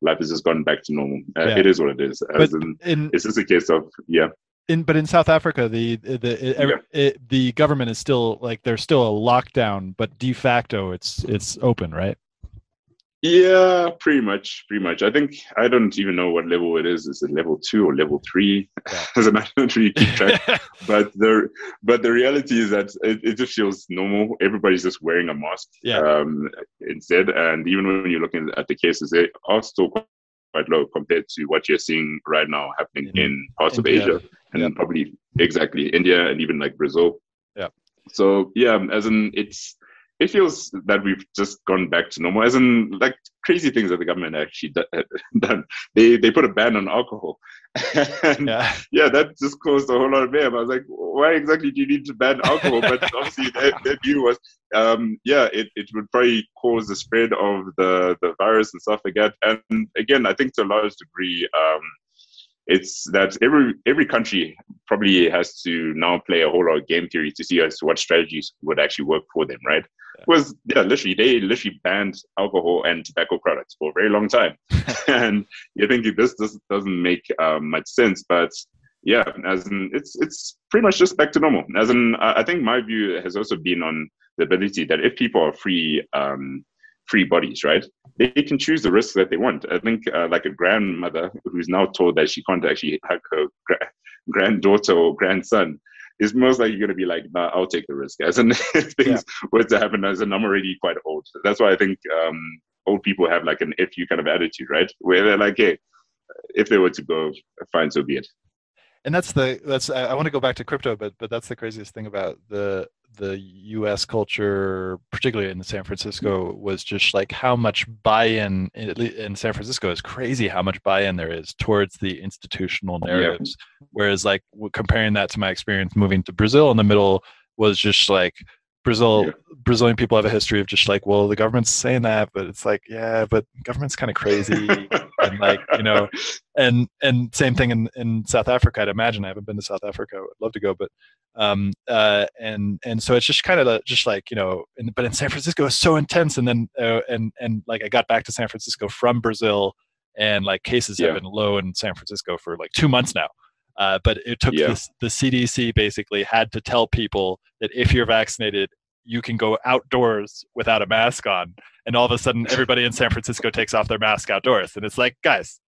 [SPEAKER 2] life has just gone back to normal. Uh, yeah. It is what it is. As but in, in, it's just a case of yeah.
[SPEAKER 3] In, but in South Africa, the the it, yeah. it, the government is still like there's still a lockdown, but de facto it's it's open, right?
[SPEAKER 2] Yeah, pretty much, pretty much. I think I don't even know what level it is. Is it level two or level three? Yeah. [laughs] As a matter [laughs] of really keep track. [laughs] but the but the reality is that it, it just feels normal. Everybody's just wearing a mask
[SPEAKER 3] yeah.
[SPEAKER 2] um, instead. And even when you're looking at the cases, they are still quite low compared to what you're seeing right now happening in, in parts India. of Asia and yeah. probably exactly India and even like Brazil.
[SPEAKER 3] Yeah.
[SPEAKER 2] So yeah, as in it's it feels that we've just gone back to normal, as in like crazy things that the government actually [laughs] done. They they put a ban on alcohol, [laughs] and yeah. yeah, that just caused a whole lot of mayhem. I was like, why exactly do you need to ban alcohol? But [laughs] obviously, their, their view was, um, yeah, it, it would probably cause the spread of the the virus and stuff like that. And again, I think to a large degree. Um, it's that every every country probably has to now play a whole lot of game theory to see as to what strategies would actually work for them, right? Yeah. Was yeah, literally they literally banned alcohol and tobacco products for a very long time, [laughs] and you think this, this doesn't make um, much sense, but yeah, as in it's it's pretty much just back to normal. As in, I think my view has also been on the ability that if people are free um, free bodies, right? They can choose the risks that they want. I think uh, like a grandmother who's now told that she can't actually hug her gra- [laughs] granddaughter or grandson is most likely going to be like, nah, I'll take the risk. As in, [laughs] if things yeah. were to happen, as in, I'm already quite old. That's why I think um, old people have like an if you kind of attitude, right? Where they're like, hey, if they were to go, fine, so be it.
[SPEAKER 1] And that's the that's I, I want to go back to crypto, but but that's the craziest thing about the the U.S. culture, particularly in San Francisco, was just like how much buy-in in, in San Francisco is crazy. How much buy-in there is towards the institutional narratives. Yeah. Whereas, like comparing that to my experience moving to Brazil in the middle was just like Brazil yeah. Brazilian people have a history of just like, well, the government's saying that, but it's like, yeah, but government's kind of crazy, [laughs] and like you know, and and same thing in in South Africa. I'd imagine I haven't been to South Africa. I'd love to go, but um uh and and so it's just kind of just like you know, in, but in San Francisco it's so intense, and then uh, and and like I got back to San Francisco from Brazil, and like cases yeah. have been low in San Francisco for like two months now. Uh, but it took yeah. this, the CDC basically had to tell people that if you're vaccinated, you can go outdoors without a mask on. And all of a sudden, everybody in San Francisco takes off their mask outdoors. And it's like, guys,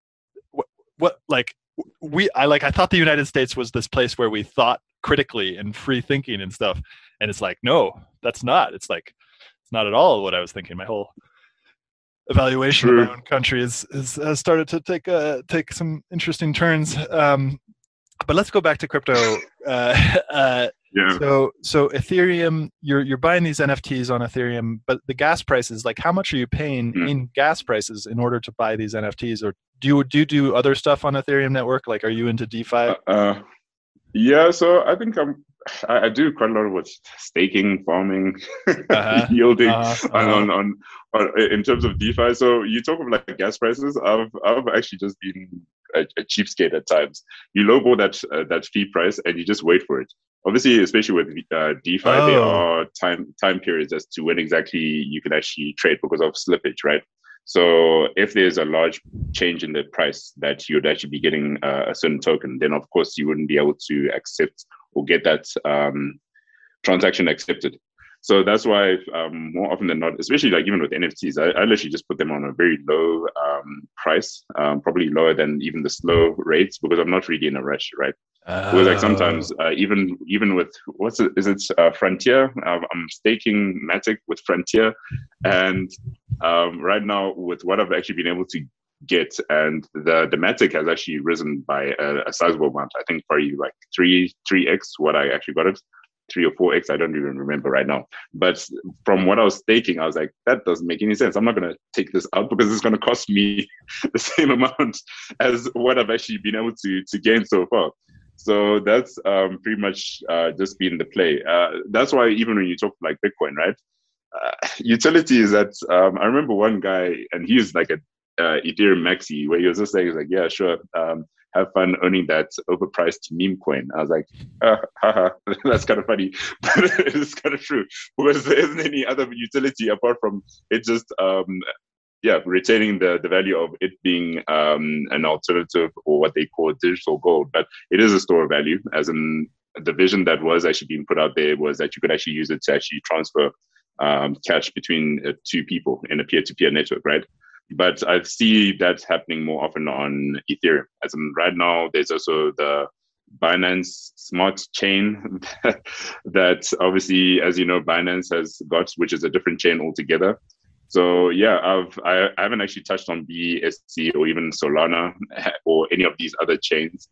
[SPEAKER 1] what, what like, we, I like, I thought the United States was this place where we thought critically and free thinking and stuff. And it's like, no, that's not. It's like, it's not at all what I was thinking. My whole evaluation True. of my own country is, is has started to take uh, take some interesting turns. Um, but let's go back to crypto. Uh, [laughs] uh,
[SPEAKER 2] yeah.
[SPEAKER 1] So so Ethereum, you're you're buying these NFTs on Ethereum, but the gas prices, like how much are you paying mm. in gas prices in order to buy these NFTs? Or do you do you do other stuff on Ethereum network? Like, are you into DeFi? Uh,
[SPEAKER 2] uh, yeah. So I think I'm. I, I, do quite a lot of with staking, farming, [laughs] uh-huh. yielding uh-huh. uh-huh. On, on, on in terms of DeFi. So you talk of like gas prices. I've I've actually just been a, a cheapskate at times. You lowball that uh, that fee price and you just wait for it. Obviously, especially with uh, DeFi, oh. there are time time periods as to when exactly you can actually trade because of slippage, right? So if there's a large change in the price that you'd actually be getting uh, a certain token, then of course you wouldn't be able to accept or get that um, transaction accepted. So that's why um, more often than not, especially like even with NFTs, I, I literally just put them on a very low um, price, um, probably lower than even the slow rates because I'm not really in a rush, right? Oh. Because like sometimes uh, even even with what's it, is it uh, Frontier? Uh, I'm staking Matic with Frontier, and um, right now with what I've actually been able to get, and the the Matic has actually risen by a, a sizable amount. I think probably like three three x what I actually got it three or four X. I don't even remember right now. But from what I was taking, I was like, that doesn't make any sense. I'm not going to take this out because it's going to cost me [laughs] the same amount as what I've actually been able to, to gain so far. So that's um, pretty much uh, just been the play. Uh, that's why even when you talk like Bitcoin, right? Uh, [laughs] utility is that um, I remember one guy, and he was like a uh, Ethereum maxi, where he was just saying, like, yeah, sure. Um, have fun owning that overpriced meme coin. I was like, ah, [laughs] haha, [laughs] that's kind of funny, but it's kind of true because there isn't any other utility apart from it just, um, yeah, retaining the, the value of it being um, an alternative or what they call digital gold. But it is a store of value, as in the vision that was actually being put out there was that you could actually use it to actually transfer um, cash between uh, two people in a peer-to-peer network, right? but I see that happening more often on Ethereum. As in right now, there's also the Binance Smart Chain [laughs] that obviously, as you know, Binance has got, which is a different chain altogether. So yeah, I've I, I haven't actually touched on BSC or even Solana [laughs] or any of these other chains,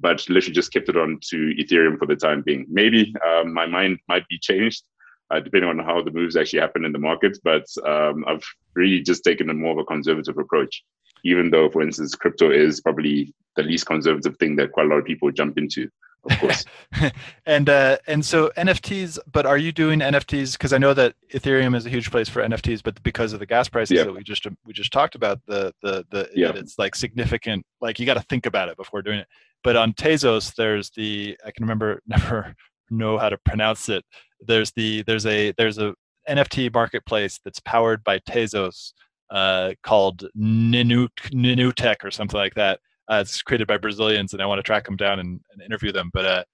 [SPEAKER 2] but literally just kept it on to Ethereum for the time being. Maybe um, my mind might be changed uh, depending on how the moves actually happen in the market. But um, I've really just taken a more of a conservative approach, even though, for instance, crypto is probably the least conservative thing that quite a lot of people jump into. Of course, [laughs]
[SPEAKER 1] and uh, and so NFTs. But are you doing NFTs? Because I know that Ethereum is a huge place for NFTs, but because of the gas prices yeah. that we just we just talked about, the the the yeah. it's like significant. Like you got to think about it before doing it. But on Tezos, there's the I can remember [laughs] never know how to pronounce it there's the there's a there's a NFT marketplace that's powered by Tezos uh, called Ninu, Tech or something like that. Uh, it's created by Brazilians, and I want to track them down and, and interview them. But uh,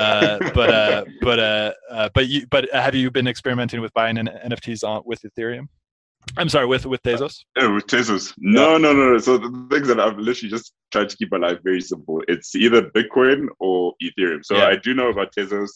[SPEAKER 1] uh, but uh, [laughs] but uh, uh, but you but have you been experimenting with buying NFTs on with Ethereum? I'm sorry, with with Tezos.
[SPEAKER 2] Yeah, with Tezos. No, yeah. no, no. So the things that I've literally just tried to keep my life very simple. It's either Bitcoin or Ethereum. So yeah. I do know about Tezos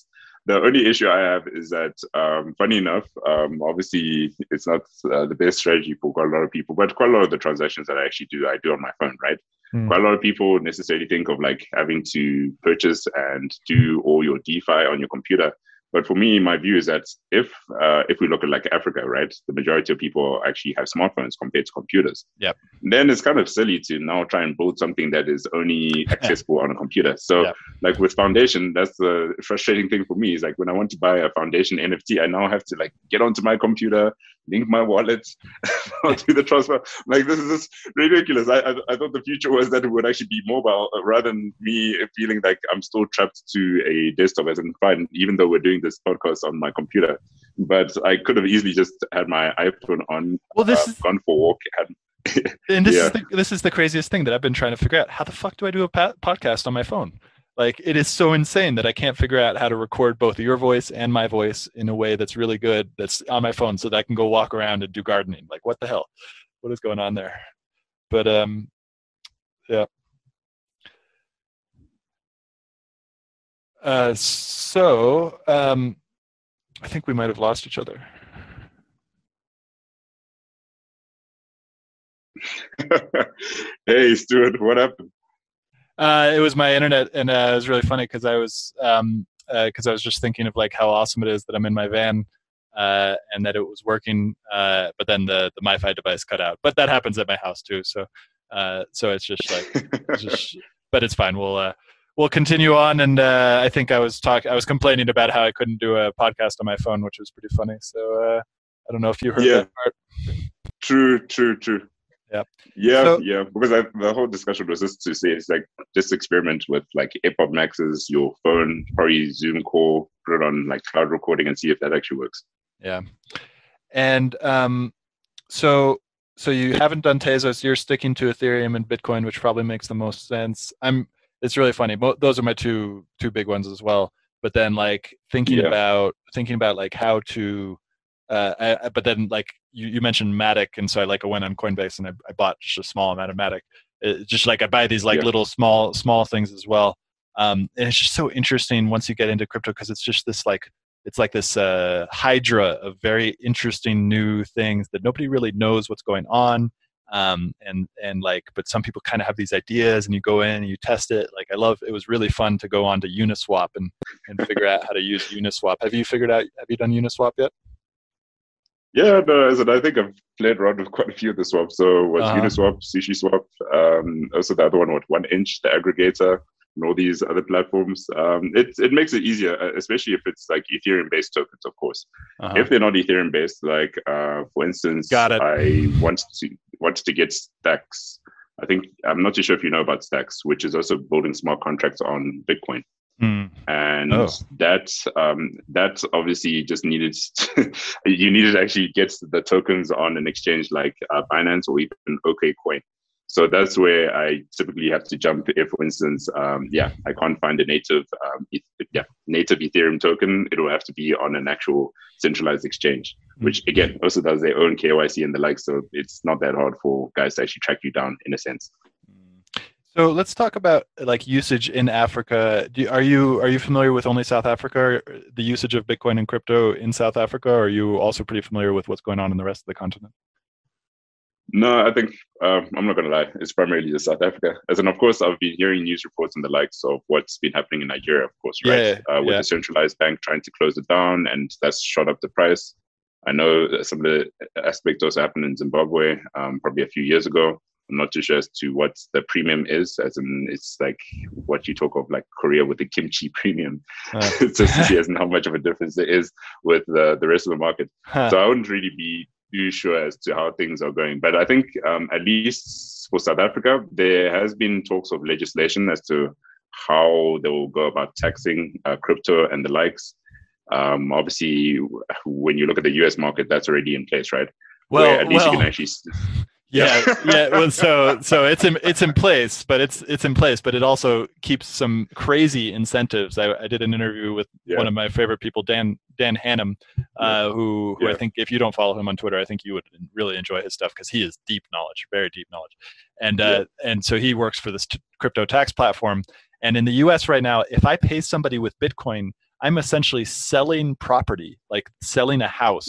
[SPEAKER 2] the only issue I have is that, um, funny enough, um, obviously it's not uh, the best strategy for quite a lot of people, but quite a lot of the transactions that I actually do, I do on my phone, right? Mm. Quite a lot of people necessarily think of like having to purchase and do all your DeFi on your computer. But for me, my view is that if uh, if we look at like Africa, right, the majority of people actually have smartphones compared to computers.
[SPEAKER 3] Yep.
[SPEAKER 2] Then it's kind of silly to now try and build something that is only [laughs] accessible on a computer. So, yep. like with Foundation, that's the frustrating thing for me. Is like when I want to buy a Foundation NFT, I now have to like get onto my computer, link my wallet, [laughs] do the transfer. Like this is just ridiculous. I, I, I thought the future was that it would actually be mobile uh, rather than me feeling like I'm still trapped to a desktop as in fine, even though we're doing this podcast on my computer. But I could have easily just had my iPhone on, well, this uh, is, gone for a walk, had [laughs]
[SPEAKER 3] and this yeah. is the, this is the craziest thing that I've been trying to figure out. How the fuck do I do a pa- podcast on my phone? Like it is so insane that I can't figure out how to record both your voice and my voice in a way that's really good that's on my phone so that I can go walk around and do gardening. Like what the hell? What is going on there? But um yeah. Uh so um I think we might have lost each other. [laughs]
[SPEAKER 2] hey Stewart, what happened?
[SPEAKER 3] Uh, it was my internet, and uh, it was really funny because I was um, because uh, I was just thinking of like how awesome it is that I'm in my van uh, and that it was working, uh, but then the the MiFi device cut out. But that happens at my house too, so uh, so it's just like, it's just, [laughs] but it's fine. We'll uh, we'll continue on, and uh, I think I was talk I was complaining about how I couldn't do a podcast on my phone, which was pretty funny. So uh, I don't know if you heard yeah. that part.
[SPEAKER 2] True, true, true.
[SPEAKER 3] Yeah.
[SPEAKER 2] Yeah, so, yeah. Because I, the whole discussion was just to say it's like just experiment with like AirPod Maxes, your phone, probably Zoom call, put it on like cloud recording and see if that actually works.
[SPEAKER 3] Yeah. And um, so so you haven't done Tezos. You're sticking to Ethereum and Bitcoin, which probably makes the most sense. I'm. It's really funny. Those are my two two big ones as well. But then like thinking yeah. about thinking about like how to uh, I, but then like you, you mentioned Matic, and so I like I went on Coinbase and I, I bought just a small amount of Matic. It, just like I buy these like yeah. little small small things as well. Um, and it's just so interesting once you get into crypto because it's just this like it's like this uh, hydra of very interesting new things that nobody really knows what's going on. Um, and and like, but some people kind of have these ideas, and you go in and you test it. Like I love, it was really fun to go on to Uniswap and and figure out how to use Uniswap. Have you figured out? Have you done Uniswap yet?
[SPEAKER 2] Yeah, no, as I think I've played around with quite a few of the swaps. So was uh-huh. Uniswap, Sushi Swap, um, also the other one with One Inch, the aggregator, and all these other platforms. Um, it it makes it easier, uh, especially if it's like Ethereum based tokens, of course. Uh-huh. If they're not Ethereum based, like uh, for instance,
[SPEAKER 3] Got it.
[SPEAKER 2] I want to want to get Stacks. I think I'm not too sure if you know about Stacks, which is also building smart contracts on Bitcoin.
[SPEAKER 3] Mm.
[SPEAKER 2] And oh. that um, that obviously just needed to, [laughs] you needed to actually get the tokens on an exchange like uh, Binance or even OKCoin. So that's where I typically have to jump if, for instance, um, yeah, I can't find a native, um, yeah, native Ethereum token. It will have to be on an actual centralized exchange, mm. which again also does their own KYC and the like. So it's not that hard for guys to actually track you down in a sense.
[SPEAKER 3] So let's talk about like usage in Africa. Do, are you are you familiar with only South Africa, the usage of Bitcoin and crypto in South Africa? Or are you also pretty familiar with what's going on in the rest of the continent?
[SPEAKER 2] No, I think um, I'm not gonna lie. It's primarily just South Africa. As in, of course, I've been hearing news reports and the likes of what's been happening in Nigeria, of course, right? Yeah, uh, with yeah. the centralized bank trying to close it down, and that's shot up the price. I know some of the aspects also happened in Zimbabwe um, probably a few years ago. I'm not too sure as to what the premium is, as in it's like what you talk of like Korea with the kimchi [laughs] premium. Uh. to see as how much of a difference there is with the, the rest of the market. Huh. So I wouldn't really be too sure as to how things are going. But I think um, at least for South Africa, there has been talks of legislation as to how they will go about taxing uh, crypto and the likes. Um, obviously, when you look at the US market, that's already in place, right?
[SPEAKER 3] Well, Where at least
[SPEAKER 2] well,
[SPEAKER 3] you can actually yeah, yeah. Well, so so it's in it's in place, but it's it's in place, but it also keeps some crazy incentives. I, I did an interview with yeah. one of my favorite people, Dan Dan Hannum, uh, who who yeah. I think if you don't follow him on Twitter, I think you would really enjoy his stuff because he is deep knowledge, very deep knowledge, and uh, and so he works for this t- crypto tax platform. And in the U.S. right now, if I pay somebody with Bitcoin, I'm essentially selling property, like selling a house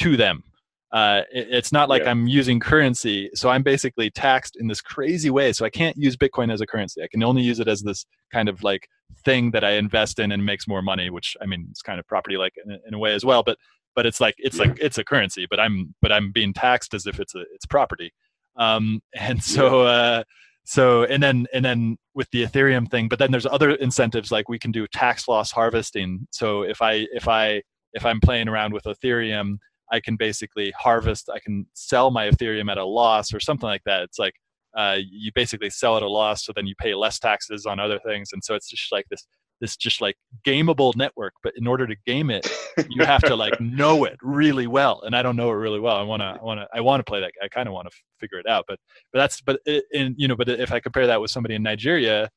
[SPEAKER 3] to them. Uh, it, it's not like yeah. I'm using currency, so I'm basically taxed in this crazy way. So I can't use Bitcoin as a currency. I can only use it as this kind of like thing that I invest in and makes more money. Which I mean, it's kind of property like in, in a way as well. But but it's like it's like it's a currency, but I'm but I'm being taxed as if it's a it's property. Um, [laughs] and so uh, so and then and then with the ethereum thing but then there's other incentives like we can do tax loss harvesting so if i if i if i'm playing around with ethereum i can basically harvest i can sell my ethereum at a loss or something like that. It's like uh, you basically sell at a loss so then you pay less taxes on other things. And so it's just like this this just like gameable network but in order to game it you have to like [laughs] know it really well. And i don't know it really well. I want to i want to i want to play that i kind of want to figure it out. But but that's but it, in you know but if i compare that with somebody in nigeria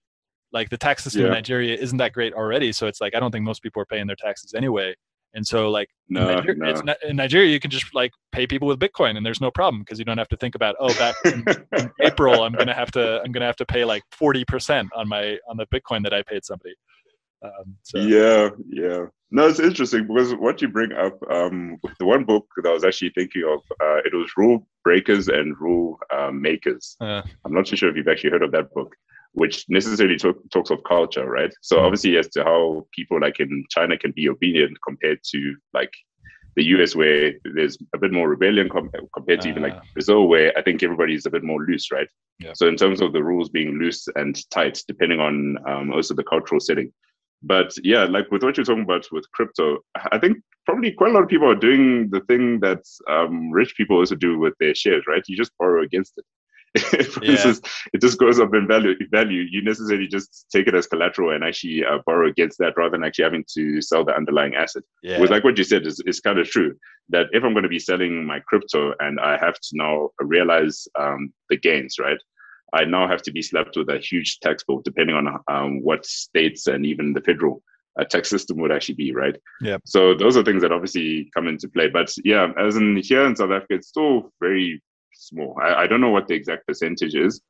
[SPEAKER 3] like the tax system yeah. in nigeria isn't that great already. So it's like i don't think most people are paying their taxes anyway and so like no, in, Nigeria, no. in Nigeria, you can just like pay people with Bitcoin and there's no problem because you don't have to think about, oh, back in, in [laughs] April, I'm going to have to, I'm going to have to pay like 40% on my, on the Bitcoin that I paid somebody.
[SPEAKER 2] Um, so. Yeah, yeah. No, it's interesting because what you bring up, um, the one book that I was actually thinking of, uh, it was Rule Breakers and Rule uh, Makers. Uh, I'm not too sure if you've actually heard of that book, which necessarily talk, talks of culture, right? So mm. obviously, as to how people like in China can be obedient compared to like the US, where there's a bit more rebellion com- compared to even like ah. Brazil, where I think everybody's a bit more loose, right? Yeah. So in terms of the rules being loose and tight, depending on um, also the cultural setting. But yeah, like with what you're talking about with crypto, I think probably quite a lot of people are doing the thing that um, rich people also do with their shares, right? You just borrow against it. For yeah. instance, it just goes up in value. Value, you necessarily just take it as collateral and actually uh, borrow against that, rather than actually having to sell the underlying asset. Yeah. With like what you said is, is kind of true. That if I'm going to be selling my crypto and I have to now realize um, the gains, right? I now have to be slapped with a huge tax bill, depending on um, what states and even the federal uh, tax system would actually be, right?
[SPEAKER 3] Yeah.
[SPEAKER 2] So those are things that obviously come into play. But yeah, as in here in South Africa, it's still very small. I, I don't know what the exact percentage is,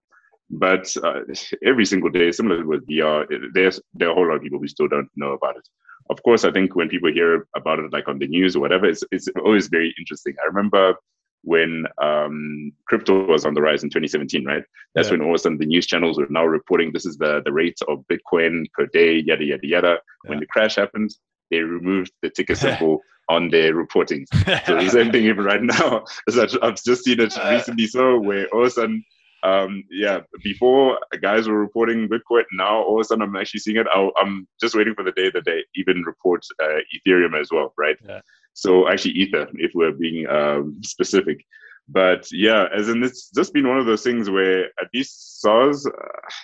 [SPEAKER 2] but uh, every single day, similar with VR, there's there are a whole lot of people who still don't know about it. Of course, I think when people hear about it, like on the news or whatever, it's it's always very interesting. I remember when um, crypto was on the rise in 2017, right? That's yeah. when all of a sudden the news channels were now reporting this is the, the rate of Bitcoin per day, yada, yada, yada. Yeah. When the crash happened, they removed the ticker [laughs] symbol on their reporting. So the same [laughs] thing even right now. [laughs] I've just seen it recently so where all of a sudden, um, yeah, before guys were reporting Bitcoin, now all of a sudden I'm actually seeing it. i am just waiting for the day that they even report uh, Ethereum as well, right? Yeah. So actually Ether, if we're being um, specific. But yeah, as in it's just been one of those things where at least SARS, uh,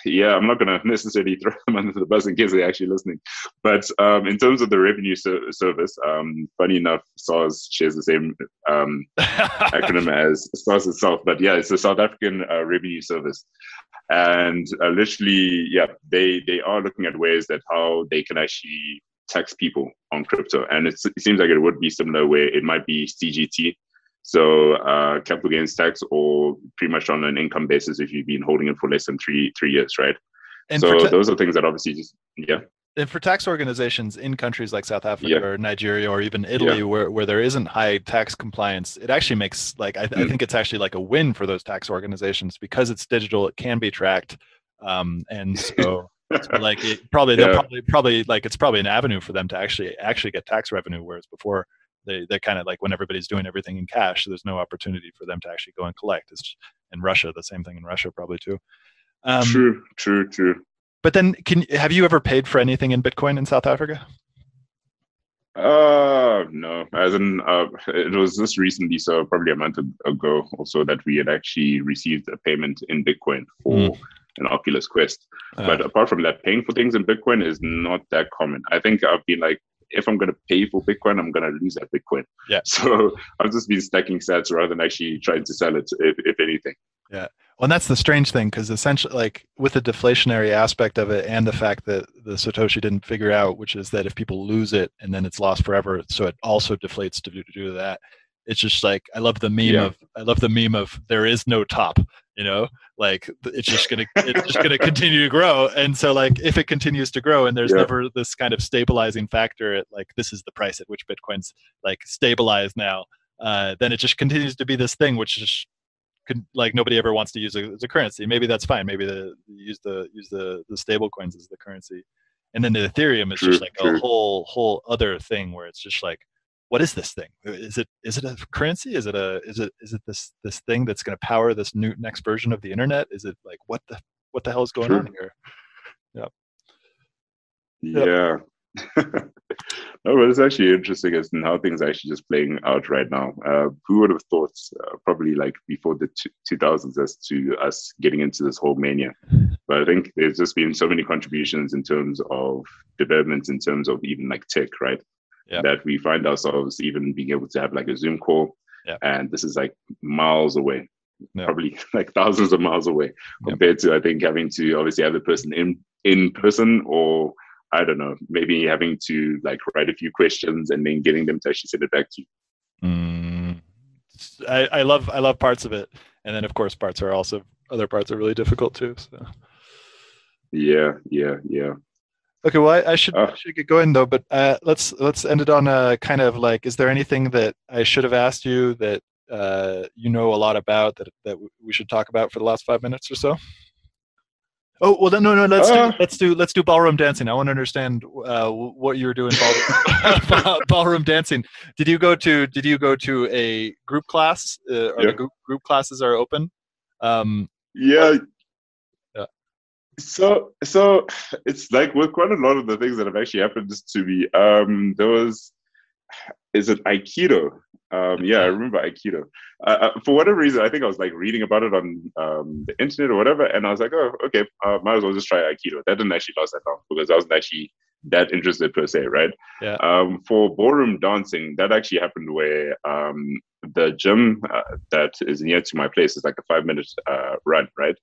[SPEAKER 2] yeah, I'm not going [laughs] to necessarily throw them under the bus in case they're actually listening. But um, in terms of the revenue ser- service, um, funny enough, SARS shares the same um, [laughs] acronym as SARS itself. But yeah, it's the South African uh, Revenue Service. And uh, literally, yeah, they, they are looking at ways that how they can actually tax people on crypto. And it seems like it would be similar where it might be CGT, so uh, capital gains tax, or pretty much on an income basis if you've been holding it for less than three three years, right? And so ta- those are things that obviously just yeah.
[SPEAKER 3] And for tax organizations in countries like South Africa yeah. or Nigeria or even Italy, yeah. where, where there isn't high tax compliance, it actually makes like I, mm. I, think it's actually like a win for those tax organizations because it's digital. It can be tracked, um, and so [laughs] so like it probably they'll probably probably like it's probably an avenue for them to actually actually get tax revenue whereas before they they're kind of like when everybody's doing everything in cash there's no opportunity for them to actually go and collect. It's in russia the same thing in russia probably too.
[SPEAKER 2] Um, true true true.
[SPEAKER 3] but then can have you ever paid for anything in bitcoin in south africa?
[SPEAKER 2] Uh no. As in uh it was just recently so probably a month ago also that we had actually received a payment in bitcoin for mm an Oculus Quest. Uh, but apart from that, paying for things in Bitcoin is not that common. I think I've been like, if I'm going to pay for Bitcoin, I'm going to lose that Bitcoin.
[SPEAKER 3] Yeah. [laughs]
[SPEAKER 2] So I've just been stacking sats rather than actually trying to sell it, if, if anything.
[SPEAKER 3] Yeah. Well, and that's the strange thing because essentially, like with the deflationary aspect of it and the fact that the Satoshi didn't figure out, which is that if people lose it and then it's lost forever, so it also deflates to do, to do that. It's just like I love the meme yeah. of I love the meme of there is no top you know like it's just gonna it's just gonna continue to grow and so like if it continues to grow and there's yeah. never this kind of stabilizing factor at like this is the price at which bitcoin's like stabilized now uh, then it just continues to be this thing which just like nobody ever wants to use it as a currency maybe that's fine maybe the use the use the the stable coins as the currency and then the ethereum is true, just like true. a whole whole other thing where it's just like what is this thing? Is it is it a currency? Is it a is it is it this this thing that's going to power this new next version of the internet? Is it like what the what the hell is going on here?
[SPEAKER 2] Yeah. Yeah. [laughs] no, but it's actually interesting as in how things are actually just playing out right now. Uh, who would have thought, uh, probably like before the t- 2000s, as to us getting into this whole mania? But I think there's just been so many contributions in terms of developments, in terms of even like tech, right? Yeah. that we find ourselves even being able to have like a Zoom call. Yeah. And this is like miles away, yeah. probably [laughs] like thousands of miles away compared to, I think, having to obviously have the person in, in person or I don't know, maybe having to like write a few questions and then getting them to actually send it back to you.
[SPEAKER 3] Mm, I, I love I love parts of it, and then of course parts are also other parts are really difficult too. So.
[SPEAKER 2] Yeah, yeah, yeah.
[SPEAKER 3] Okay, well, I, I should uh, should get going though, but uh, let's let's end it on a kind of like, is there anything that I should have asked you that uh, you know a lot about that that we should talk about for the last five minutes or so? Oh well, no, no, let's do uh. let's do let's do ballroom dancing. I want to understand uh, what you were doing ballroom, [laughs] ballroom dancing. Did you go to Did you go to a group class? Uh, yeah. the group, group classes are open? Um,
[SPEAKER 2] yeah, so, so it's like with quite a lot of the things that have actually happened to me. Um, there was, is it Aikido? Um, yeah, I remember Aikido. Uh, uh, for whatever reason, I think I was like reading about it on um, the internet or whatever, and I was like, oh, okay, uh, might as well just try Aikido. That didn't actually last that long because I wasn't actually that interested per se, right?
[SPEAKER 3] Yeah.
[SPEAKER 2] Um, for ballroom dancing, that actually happened where um, the gym uh, that is near to my place is like a five minute uh, run, right?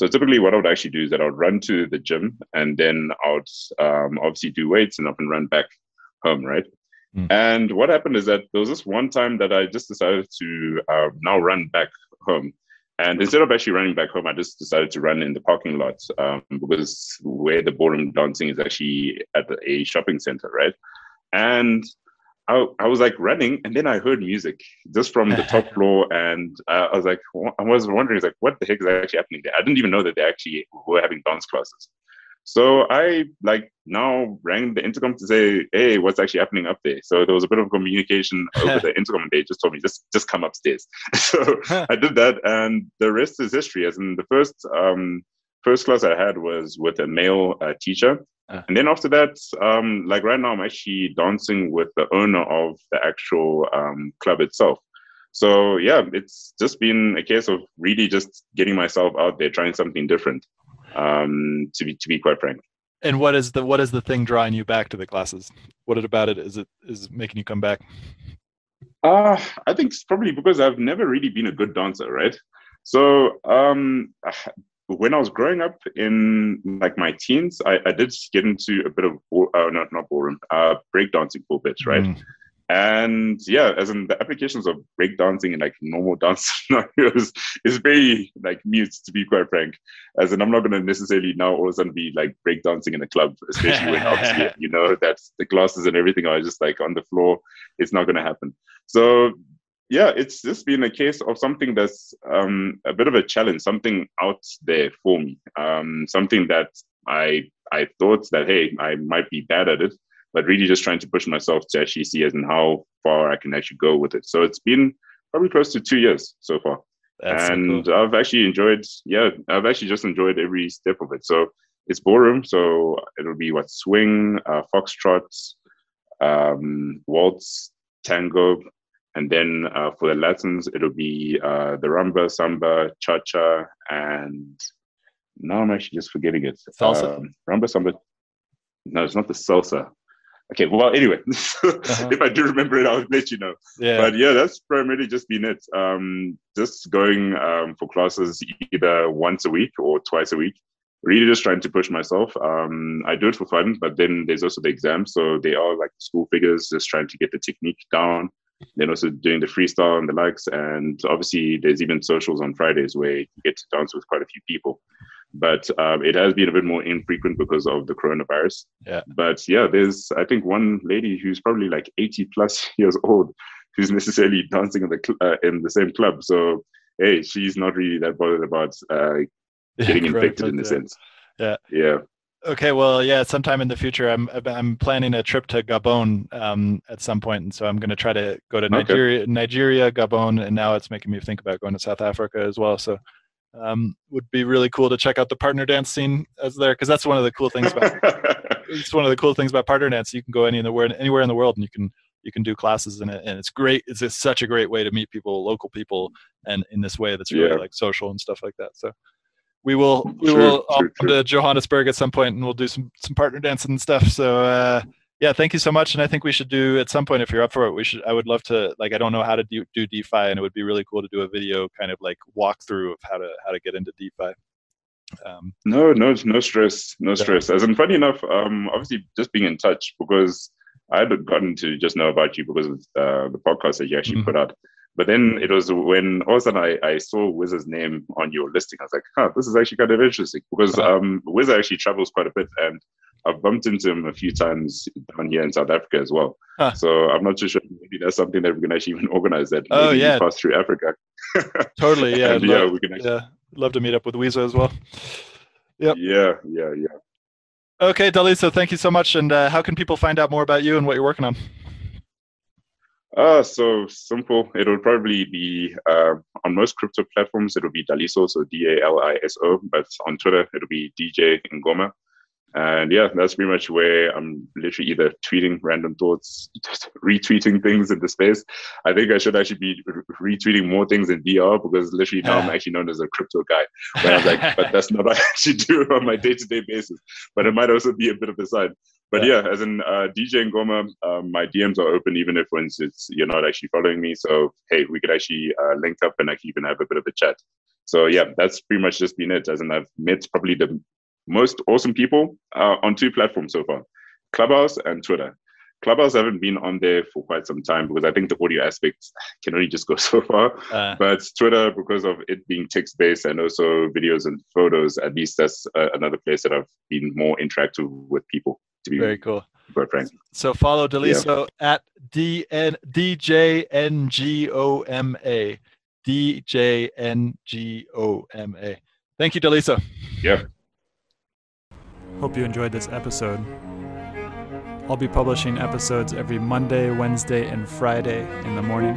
[SPEAKER 2] So typically, what I would actually do is that I would run to the gym and then I would um, obviously do weights and often run back home, right? Mm. And what happened is that there was this one time that I just decided to uh, now run back home. And instead of actually running back home, I just decided to run in the parking lot um, because where the ballroom dancing is actually at a shopping center, right? And I, I was like running and then I heard music just from the top [laughs] floor. And uh, I was like, I was wondering, like, what the heck is actually happening there? I didn't even know that they actually were having dance classes. So I like now rang the intercom to say, "Hey, what's actually happening up there?" So there was a bit of communication [laughs] over the intercom, and they just told me, "Just, just come upstairs." [laughs] so I did that, and the rest is history. As in the first, um, first class I had was with a male uh, teacher, uh. And then after that, um, like right now, I'm actually dancing with the owner of the actual um, club itself. So yeah, it's just been a case of really just getting myself out there, trying something different. Um, to be to be quite frank.
[SPEAKER 3] And what is the what is the thing drawing you back to the classes? What it about it is it is making you come back?
[SPEAKER 2] Uh, I think it's probably because I've never really been a good dancer, right? So um, when I was growing up in like my teens, I, I did get into a bit of uh, not not ballroom, uh, breakdancing for a bit, right? Mm. And yeah, as in the applications of breakdancing and like normal dance [laughs] scenarios is very like mute to be quite frank. As in, I'm not going to necessarily now all of a sudden be like breakdancing in a club, especially when obviously [laughs] you know that the glasses and everything are just like on the floor. It's not going to happen. So yeah, it's just been a case of something that's um, a bit of a challenge, something out there for me, um, something that I I thought that hey, I might be bad at it, but really just trying to push myself to actually see as in how far I can actually go with it. So it's been probably close to two years so far, that's and so cool. I've actually enjoyed. Yeah, I've actually just enjoyed every step of it. So it's ballroom, so it'll be what swing, uh, foxtrot, um, waltz, tango, and then uh, for the Latins, it'll be uh, the rumba, samba, cha cha, and now I'm actually just forgetting it.
[SPEAKER 3] Salsa? Um,
[SPEAKER 2] rumba, samba. No, it's not the salsa. Okay, well, anyway, [laughs] uh-huh. if I do remember it, I'll let you know. Yeah. But yeah, that's primarily just been it. Um, just going um, for classes either once a week or twice a week. Really just trying to push myself. Um, I do it for fun, but then there's also the exams. So they are like school figures, just trying to get the technique down then also doing the freestyle and the likes. And obviously, there's even socials on Fridays where you get to dance with quite a few people. But um, it has been a bit more infrequent because of the coronavirus.
[SPEAKER 3] Yeah.
[SPEAKER 2] But yeah, there's I think one lady who's probably like 80 plus [laughs] years old who's necessarily dancing in the cl- uh, in the same club. So hey, she's not really that bothered about uh, [laughs] getting yeah, infected in a sense.
[SPEAKER 3] Yeah.
[SPEAKER 2] Yeah.
[SPEAKER 3] Okay, well, yeah, sometime in the future, I'm I'm planning a trip to Gabon um, at some point, and so I'm going to try to go to Nigeria, okay. Nigeria, Gabon, and now it's making me think about going to South Africa as well. So, um, would be really cool to check out the partner dance scene as there, because that's one of the cool things about [laughs] it's one of the cool things about partner dance. You can go anywhere anywhere in the world, and you can you can do classes in it, and it's great. It's just such a great way to meet people, local people, and in this way that's really yeah. like social and stuff like that. So we will we sure, will sure, come to Johannesburg at some point and we'll do some some partner dancing and stuff. So uh, yeah, thank you so much. And I think we should do at some point if you're up for it. We should. I would love to like. I don't know how to do, do DeFi, and it would be really cool to do a video kind of like walkthrough of how to how to get into DeFi.
[SPEAKER 2] Um, no, no, no stress, no stress. As in, funny enough, um, obviously just being in touch because I had gotten to just know about you because of uh, the podcast that you actually mm-hmm. put out. But then it was when all of a sudden I, I saw Wiz's name on your listing. I was like, huh, this is actually kind of interesting because um, Wiz actually travels quite a bit and I've bumped into him a few times down here in South Africa as well. Huh. So I'm not too sure maybe that's something that we can actually even [laughs] organize that.
[SPEAKER 3] Oh, yeah.
[SPEAKER 2] Pass through Africa. [laughs]
[SPEAKER 3] totally. Yeah.
[SPEAKER 2] and, yeah. We can actually...
[SPEAKER 3] yeah. Love to meet up with Wiza as well. Yep.
[SPEAKER 2] Yeah. Yeah. Yeah.
[SPEAKER 3] Okay, Daliso, thank you so much. And uh, how can people find out more about you and what you're working on?
[SPEAKER 2] Uh, so simple. It'll probably be uh, on most crypto platforms. It'll be Daliso, so D A L I S O. But on Twitter, it'll be DJ Ngoma. And yeah, that's pretty much where I'm literally either tweeting random thoughts, [laughs] retweeting things in the space. I think I should actually be retweeting more things in VR because literally now I'm [laughs] actually known as a crypto guy. But I was like, but that's not what I [laughs] actually do on my day to day basis. But it might also be a bit of a side. But yeah, yeah as in uh, DJ Ngoma, um, my DMs are open even if, for instance, you're not actually following me. So hey, we could actually uh, link up and actually even have a bit of a chat. So yeah, that's pretty much just been it. As in, I've met probably the most awesome people uh, on two platforms so far Clubhouse and Twitter. Clubhouse haven't been on there for quite some time because I think the audio aspect [laughs] can only just go [laughs] so far. Uh, but Twitter, because of it being text based and also videos and photos, at least that's uh, another place that I've been more interactive with people. To be
[SPEAKER 3] very cool.
[SPEAKER 2] Quite frank.
[SPEAKER 3] So follow Daliso yeah. at D N D J N G O M A. D J N G O M A. Thank you, Daliso.
[SPEAKER 2] Yeah.
[SPEAKER 1] Hope you enjoyed this episode. I'll be publishing episodes every Monday, Wednesday, and Friday in the morning.